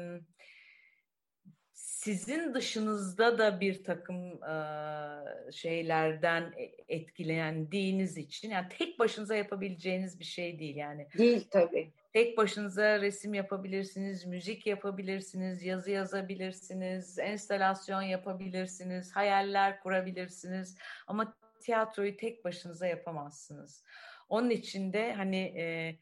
sizin dışınızda da bir takım e, şeylerden etkilendiğiniz için yani tek başınıza yapabileceğiniz bir şey değil yani. Değil tabii. Tek başınıza resim yapabilirsiniz, müzik yapabilirsiniz, yazı yazabilirsiniz, enstalasyon yapabilirsiniz, hayaller kurabilirsiniz ama tiyatroyu tek başınıza yapamazsınız. Onun için de hani e,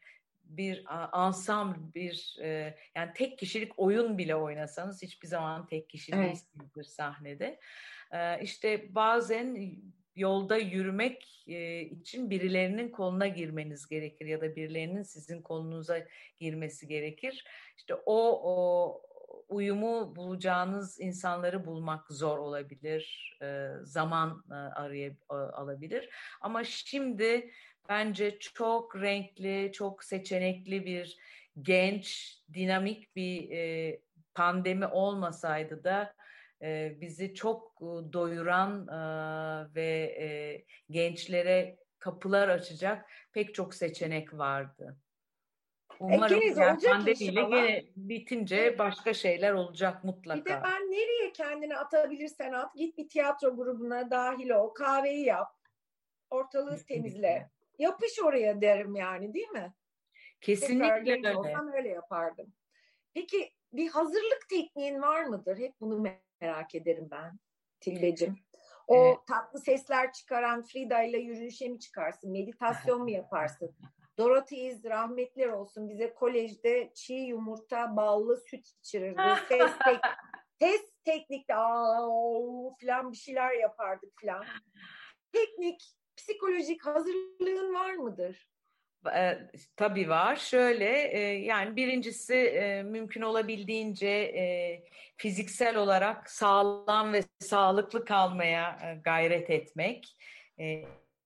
bir ansam bir e, yani tek kişilik oyun bile oynasanız hiçbir zaman tek kişi evet. değilsinizdir sahnede. E, işte bazen yolda yürümek e, için birilerinin koluna girmeniz gerekir ya da birilerinin sizin kolunuza girmesi gerekir. İşte o, o uyumu bulacağınız insanları bulmak zor olabilir, e, zaman e, arayab alabilir. Ama şimdi bence çok renkli, çok seçenekli bir genç, dinamik bir e, pandemi olmasaydı da e, bizi çok e, doyuran e, ve e, gençlere kapılar açacak pek çok seçenek vardı. Umarım e, pandemiyle gene bitince başka şeyler olacak mutlaka. Bir de ben nereye kendini atabilirsen at, git bir tiyatro grubuna dahil ol, kahveyi yap, ortalığı temizle yapış oraya derim yani değil mi? Kesinlikle öyle. Olsam öyle yapardım. Peki bir hazırlık tekniğin var mıdır? Hep bunu merak ederim ben Tilbecim. O evet. tatlı sesler çıkaran Frida ile yürüyüşe mi çıkarsın? Meditasyon mu yaparsın? Dorothy Iz rahmetler olsun bize kolejde çiğ yumurta, ballı süt içirirdi. Ses, tek, test teknikte aa, falan bir şeyler yapardık falan. Teknik psikolojik hazırlığın var mıdır? E, tabii var. Şöyle e, yani birincisi e, mümkün olabildiğince e, fiziksel olarak sağlam ve sağlıklı kalmaya e, gayret etmek e,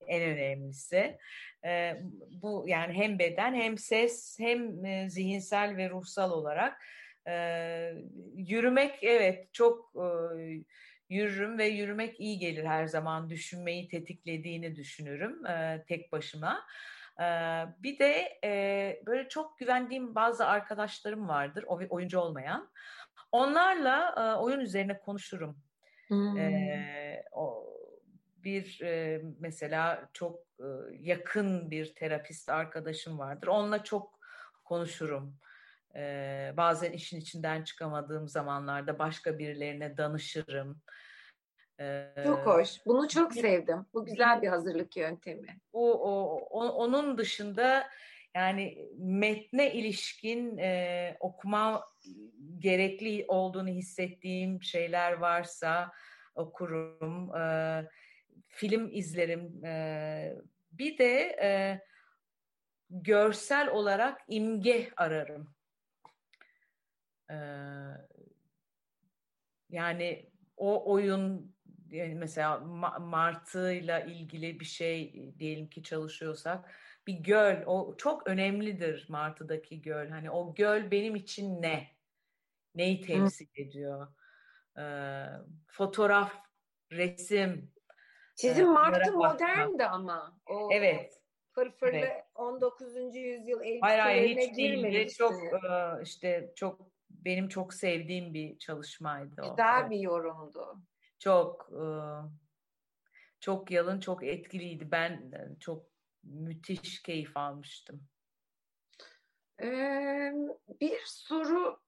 en önemlisi. E, bu yani hem beden hem ses hem e, zihinsel ve ruhsal olarak e, yürümek evet çok e, yürürüm ve yürümek iyi gelir her zaman düşünmeyi tetiklediğini düşünürüm e, tek başıma. E, bir de e, böyle çok güvendiğim bazı arkadaşlarım vardır oyuncu olmayan. Onlarla e, oyun üzerine konuşurum. Hmm. E, o bir mesela çok yakın bir terapist arkadaşım vardır. Onunla çok konuşurum. Ee, bazen işin içinden çıkamadığım zamanlarda başka birilerine danışırım. Ee, çok hoş. Bunu çok sevdim. Bu güzel bir hazırlık yöntemi. Bu o, o, onun dışında yani metne ilişkin e, okuma gerekli olduğunu hissettiğim şeyler varsa okurum. E, film izlerim. E, bir de e, görsel olarak imge ararım. E, yani o oyun yani mesela martıyla ilgili bir şey diyelim ki çalışıyorsak bir göl o çok önemlidir martıdaki göl. Hani o göl benim için ne? Neyi temsil Hı. ediyor? Ee, fotoğraf, resim. Sizin e, martı moderndi ama. O evet. Fırfırlı evet. 19. yüzyıl elbiselerine hayır, hayır, hiç değil. Çok işte çok benim çok sevdiğim bir çalışmaydı o. Güzel bir yorumdu. Çok çok yalın, çok etkiliydi. Ben çok müthiş keyif almıştım. Ee, bir soru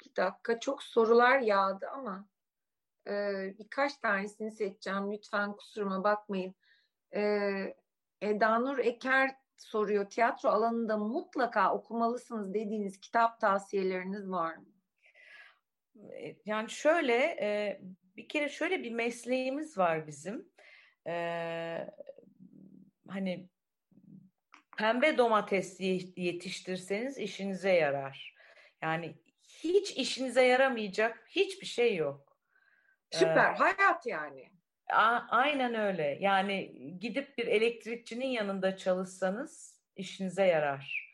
bir dakika çok sorular yağdı ama birkaç tanesini seçeceğim. Lütfen kusuruma bakmayın. Eda Nur Eker soruyor. Tiyatro alanında mutlaka okumalısınız dediğiniz kitap tavsiyeleriniz var mı? Yani şöyle bir kere şöyle bir mesleğimiz var bizim e, hani pembe domates yetiştirseniz işinize yarar. Yani hiç işinize yaramayacak hiçbir şey yok. Süper, ee, hayat yani. A, aynen öyle. Yani gidip bir elektrikçinin yanında çalışsanız işinize yarar.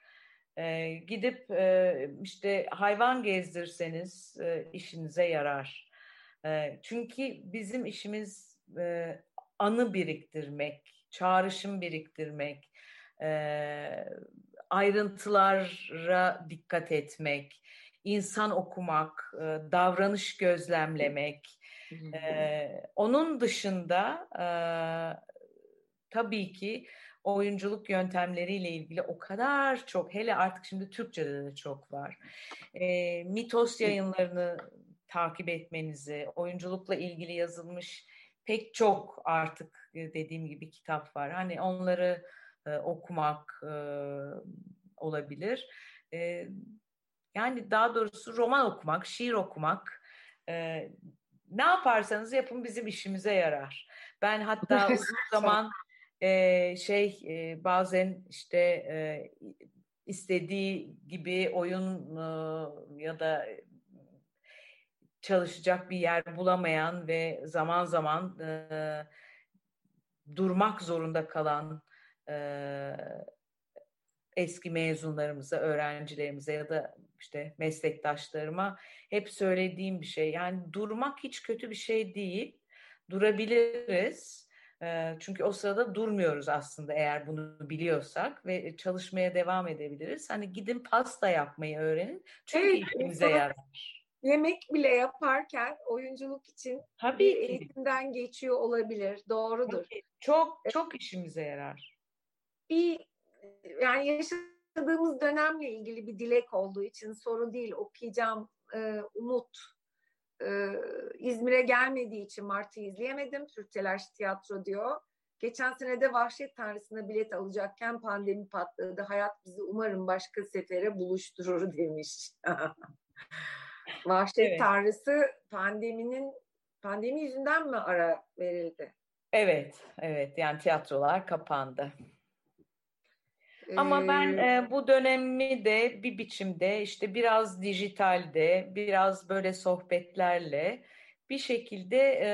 Ee, gidip e, işte hayvan gezdirseniz e, işinize yarar. E, çünkü bizim işimiz e, anı biriktirmek, çağrışım biriktirmek, e, ayrıntılara dikkat etmek, insan okumak, e, davranış gözlemlemek. E, onun dışında e, tabii ki oyunculuk yöntemleriyle ilgili o kadar çok, hele artık şimdi Türkçe'de de çok var. E, mitos yayınlarını takip etmenizi, oyunculukla ilgili yazılmış pek çok artık e, dediğim gibi kitap var. Hani onları e, okumak e, olabilir. E, yani daha doğrusu roman okumak, şiir okumak e, ne yaparsanız yapın bizim işimize yarar. Ben hatta uzun zaman e, şey e, bazen işte e, istediği gibi oyun e, ya da çalışacak bir yer bulamayan ve zaman zaman e, durmak zorunda kalan e, eski mezunlarımıza, öğrencilerimize ya da işte meslektaşlarıma hep söylediğim bir şey. Yani durmak hiç kötü bir şey değil. Durabiliriz. Çünkü o sırada durmuyoruz aslında eğer bunu biliyorsak ve çalışmaya devam edebiliriz. Hani gidin pasta yapmayı öğrenin. Çünkü evet, işimize yarar yemek bile yaparken oyunculuk için Tabii bir ki. eğitimden geçiyor olabilir. Doğrudur. Tabii. Çok çok işimize yarar. Bir yani yaşadığımız dönemle ilgili bir dilek olduğu için soru değil. Okuyacağım e, Umut. E, İzmir'e gelmediği için Mart'ı izleyemedim. Türk Telaş Tiyatro diyor. Geçen sene de Vahşet Tanrısı'na bilet alacakken pandemi patladı. Hayat bizi umarım başka sefere buluşturur demiş. Vahşet evet. tanrısı pandeminin pandemi yüzünden mi ara verildi? Evet, evet. Yani tiyatrolar kapandı. Ama ben e, bu dönemi de bir biçimde işte biraz dijitalde, biraz böyle sohbetlerle bir şekilde e,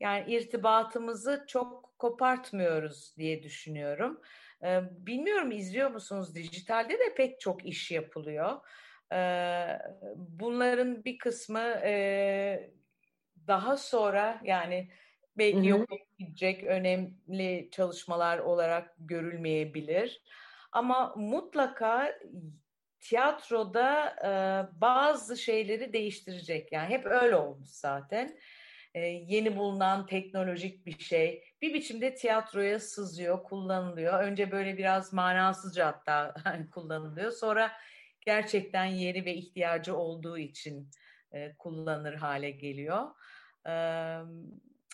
yani irtibatımızı çok kopartmıyoruz diye düşünüyorum. E, bilmiyorum izliyor musunuz dijitalde de pek çok iş yapılıyor bunların bir kısmı daha sonra yani belki yok gidecek önemli çalışmalar olarak görülmeyebilir. Ama mutlaka tiyatroda bazı şeyleri değiştirecek. Yani hep öyle olmuş zaten. e, yeni bulunan teknolojik bir şey. Bir biçimde tiyatroya sızıyor, kullanılıyor. Önce böyle biraz manasızca hatta kullanılıyor. Sonra gerçekten yeni ve ihtiyacı olduğu için e, kullanır hale geliyor. E,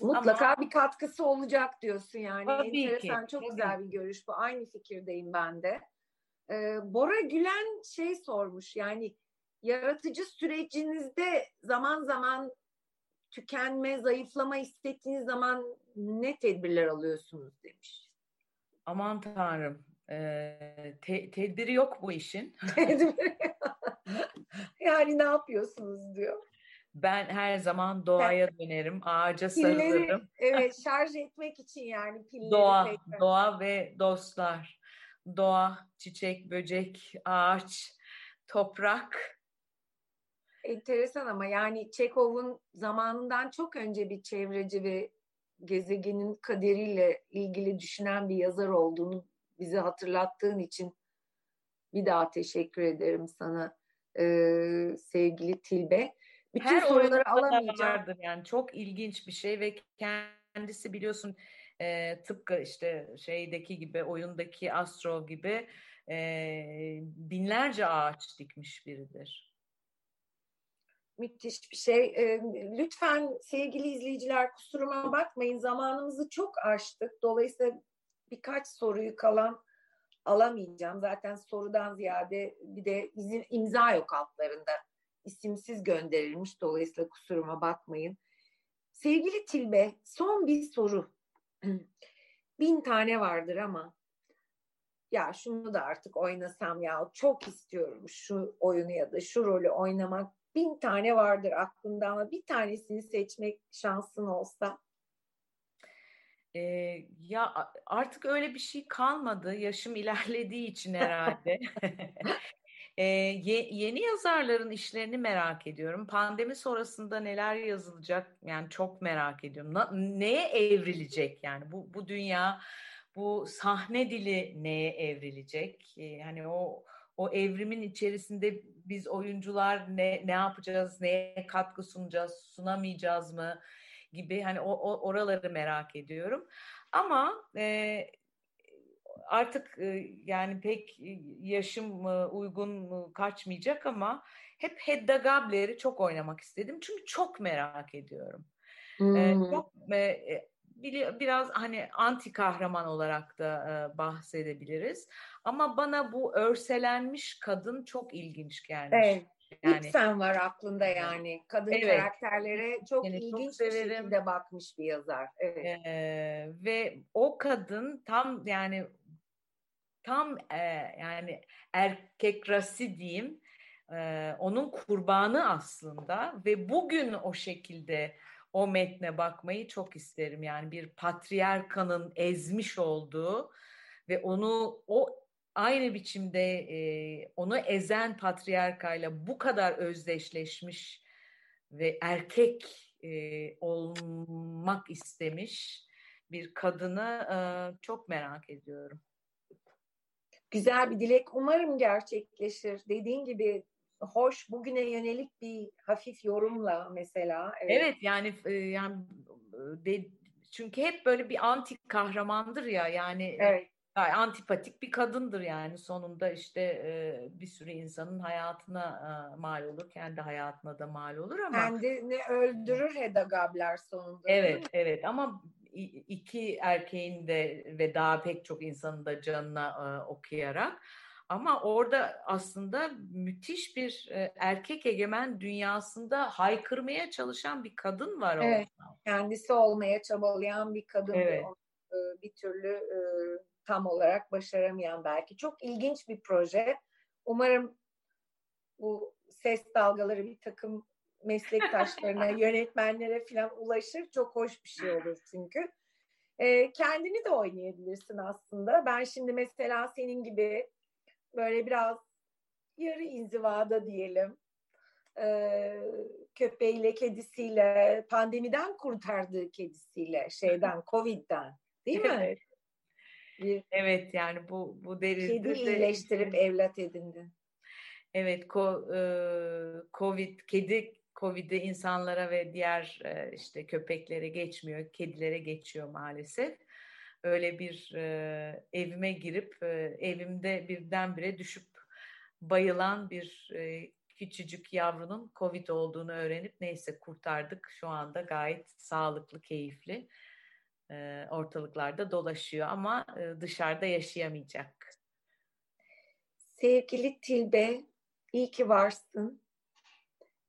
Mutlaka ama, bir katkısı olacak diyorsun yani. Tabii Enteresan, ki, çok tabii. güzel bir görüş bu. Aynı fikirdeyim ben de. Ee, Bora Gülen şey sormuş yani yaratıcı sürecinizde zaman zaman tükenme, zayıflama hissettiğiniz zaman ne tedbirler alıyorsunuz demiş. Aman tanrım. Ee, te- tedbiri yok bu işin. yani ne yapıyorsunuz diyor. Ben her zaman doğaya dönerim, ağaca sarılırım. Evet, şarj etmek için yani pilleri. Doğa, tekrar. doğa ve dostlar. Doğa, çiçek, böcek, ağaç, toprak. Enteresan ama yani Çekov'un zamanından çok önce bir çevreci ve gezegenin kaderiyle ilgili düşünen bir yazar olduğunu bize hatırlattığın için bir daha teşekkür ederim sana ee, sevgili Tilbe. Bütün Her soruları alamayacağım. Yani çok ilginç bir şey ve kendisi biliyorsun e, tıpkı işte şeydeki gibi oyundaki Astro gibi e, binlerce ağaç dikmiş biridir. Müthiş bir şey. E, lütfen sevgili izleyiciler kusuruma bakmayın. Zamanımızı çok aştık. Dolayısıyla birkaç soruyu kalan alamayacağım. Zaten sorudan ziyade bir de izin, imza yok altlarında. İsimsiz gönderilmiş. Dolayısıyla kusuruma bakmayın. Sevgili Tilbe, son bir soru. Bin tane vardır ama ya şunu da artık oynasam ya çok istiyorum şu oyunu ya da şu rolü oynamak. Bin tane vardır aklımda ama bir tanesini seçmek şansın olsa. Ee, ya artık öyle bir şey kalmadı. Yaşım ilerlediği için herhalde. ee, ye, yeni yazarların işlerini merak ediyorum. Pandemi sonrasında neler yazılacak yani çok merak ediyorum. Na, neye evrilecek yani bu bu dünya bu sahne dili neye evrilecek? Ee, hani o o evrimin içerisinde biz oyuncular ne ne yapacağız, neye katkı sunacağız, sunamayacağız mı gibi hani o, o oraları merak ediyorum. Ama e, artık e, yani pek yaşım e, uygun kaçmayacak ama hep Hedda Gabler'i çok oynamak istedim. Çünkü çok merak ediyorum. Hmm. E, çok e, biraz hani anti kahraman olarak da e, bahsedebiliriz. Ama bana bu örselenmiş kadın çok ilginç gelmiş. Evet. Yani, sen var aklında yani. Kadın evet. karakterlere çok yani ilginç çok bir şekilde bakmış bir yazar. Evet. Ee, ve o kadın tam yani tam e, yani erkek rasi diyeyim e, onun kurbanı aslında ve bugün o şekilde o metne bakmayı çok isterim. Yani bir patriarkanın ezmiş olduğu ve onu o aynı biçimde e, onu ezen patriarkayla bu kadar özdeşleşmiş ve erkek e, olmak istemiş bir kadını e, çok merak ediyorum. Güzel bir dilek. Umarım gerçekleşir. Dediğin gibi hoş bugüne yönelik bir hafif yorumla mesela. Evet, evet yani e, yani de, çünkü hep böyle bir anti kahramandır ya yani evet. yani antipatik bir kadındır yani sonunda işte e, bir sürü insanın hayatına e, mal olur kendi hayatına da mal olur ama kendini öldürür Hedda Gabler sonunda. Evet evet ama iki erkeğin de ve daha pek çok insanın da canına e, okuyarak ama orada aslında müthiş bir e, erkek egemen dünyasında haykırmaya çalışan bir kadın var orada. Evet, kendisi olmaya çabalayan bir kadın evet. bir, bir türlü e, tam olarak başaramayan belki. Çok ilginç bir proje. Umarım bu ses dalgaları bir takım meslektaşlarına, yönetmenlere falan ulaşır. Çok hoş bir şey olur çünkü. E, kendini de oynayabilirsin aslında. Ben şimdi mesela senin gibi böyle biraz yarı inzivada diyelim e, köpeğiyle, kedisiyle, pandemiden kurtardığı kedisiyle, şeyden, Covid'den değil mi? Evet. Bir evet yani bu bu derizde kedi iyileştirip de, evlat edindi. Evet, ko, e, Covid kedi Covid'i insanlara ve diğer e, işte köpeklere geçmiyor, kedilere geçiyor maalesef. Öyle bir e, evime girip e, evimde birdenbire düşüp bayılan bir e, küçücük yavrunun Covid olduğunu öğrenip neyse kurtardık. Şu anda gayet sağlıklı, keyifli ortalıklarda dolaşıyor ama dışarıda yaşayamayacak. Sevgili Tilbe, iyi ki varsın.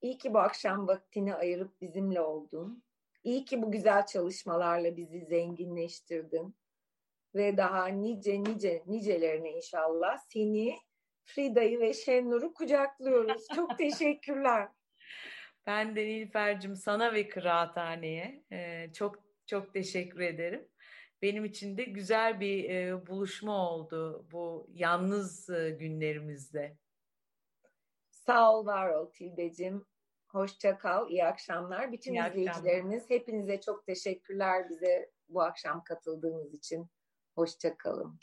İyi ki bu akşam vaktini ayırıp bizimle oldun. İyi ki bu güzel çalışmalarla bizi zenginleştirdin. Ve daha nice nice nicelerine inşallah seni, Frida'yı ve Şennur'u kucaklıyoruz. Çok teşekkürler. Ben de Nilüfer'cim sana ve Kıraathane'ye e, çok çok teşekkür ederim. Benim için de güzel bir e, buluşma oldu bu yalnız e, günlerimizde. Sağ ol, var ol Tilbe'cim. Hoşça kal, iyi akşamlar. Bütün iyi izleyicilerimiz akşamlar. hepinize çok teşekkürler bize bu akşam katıldığınız için. Hoşça kalın.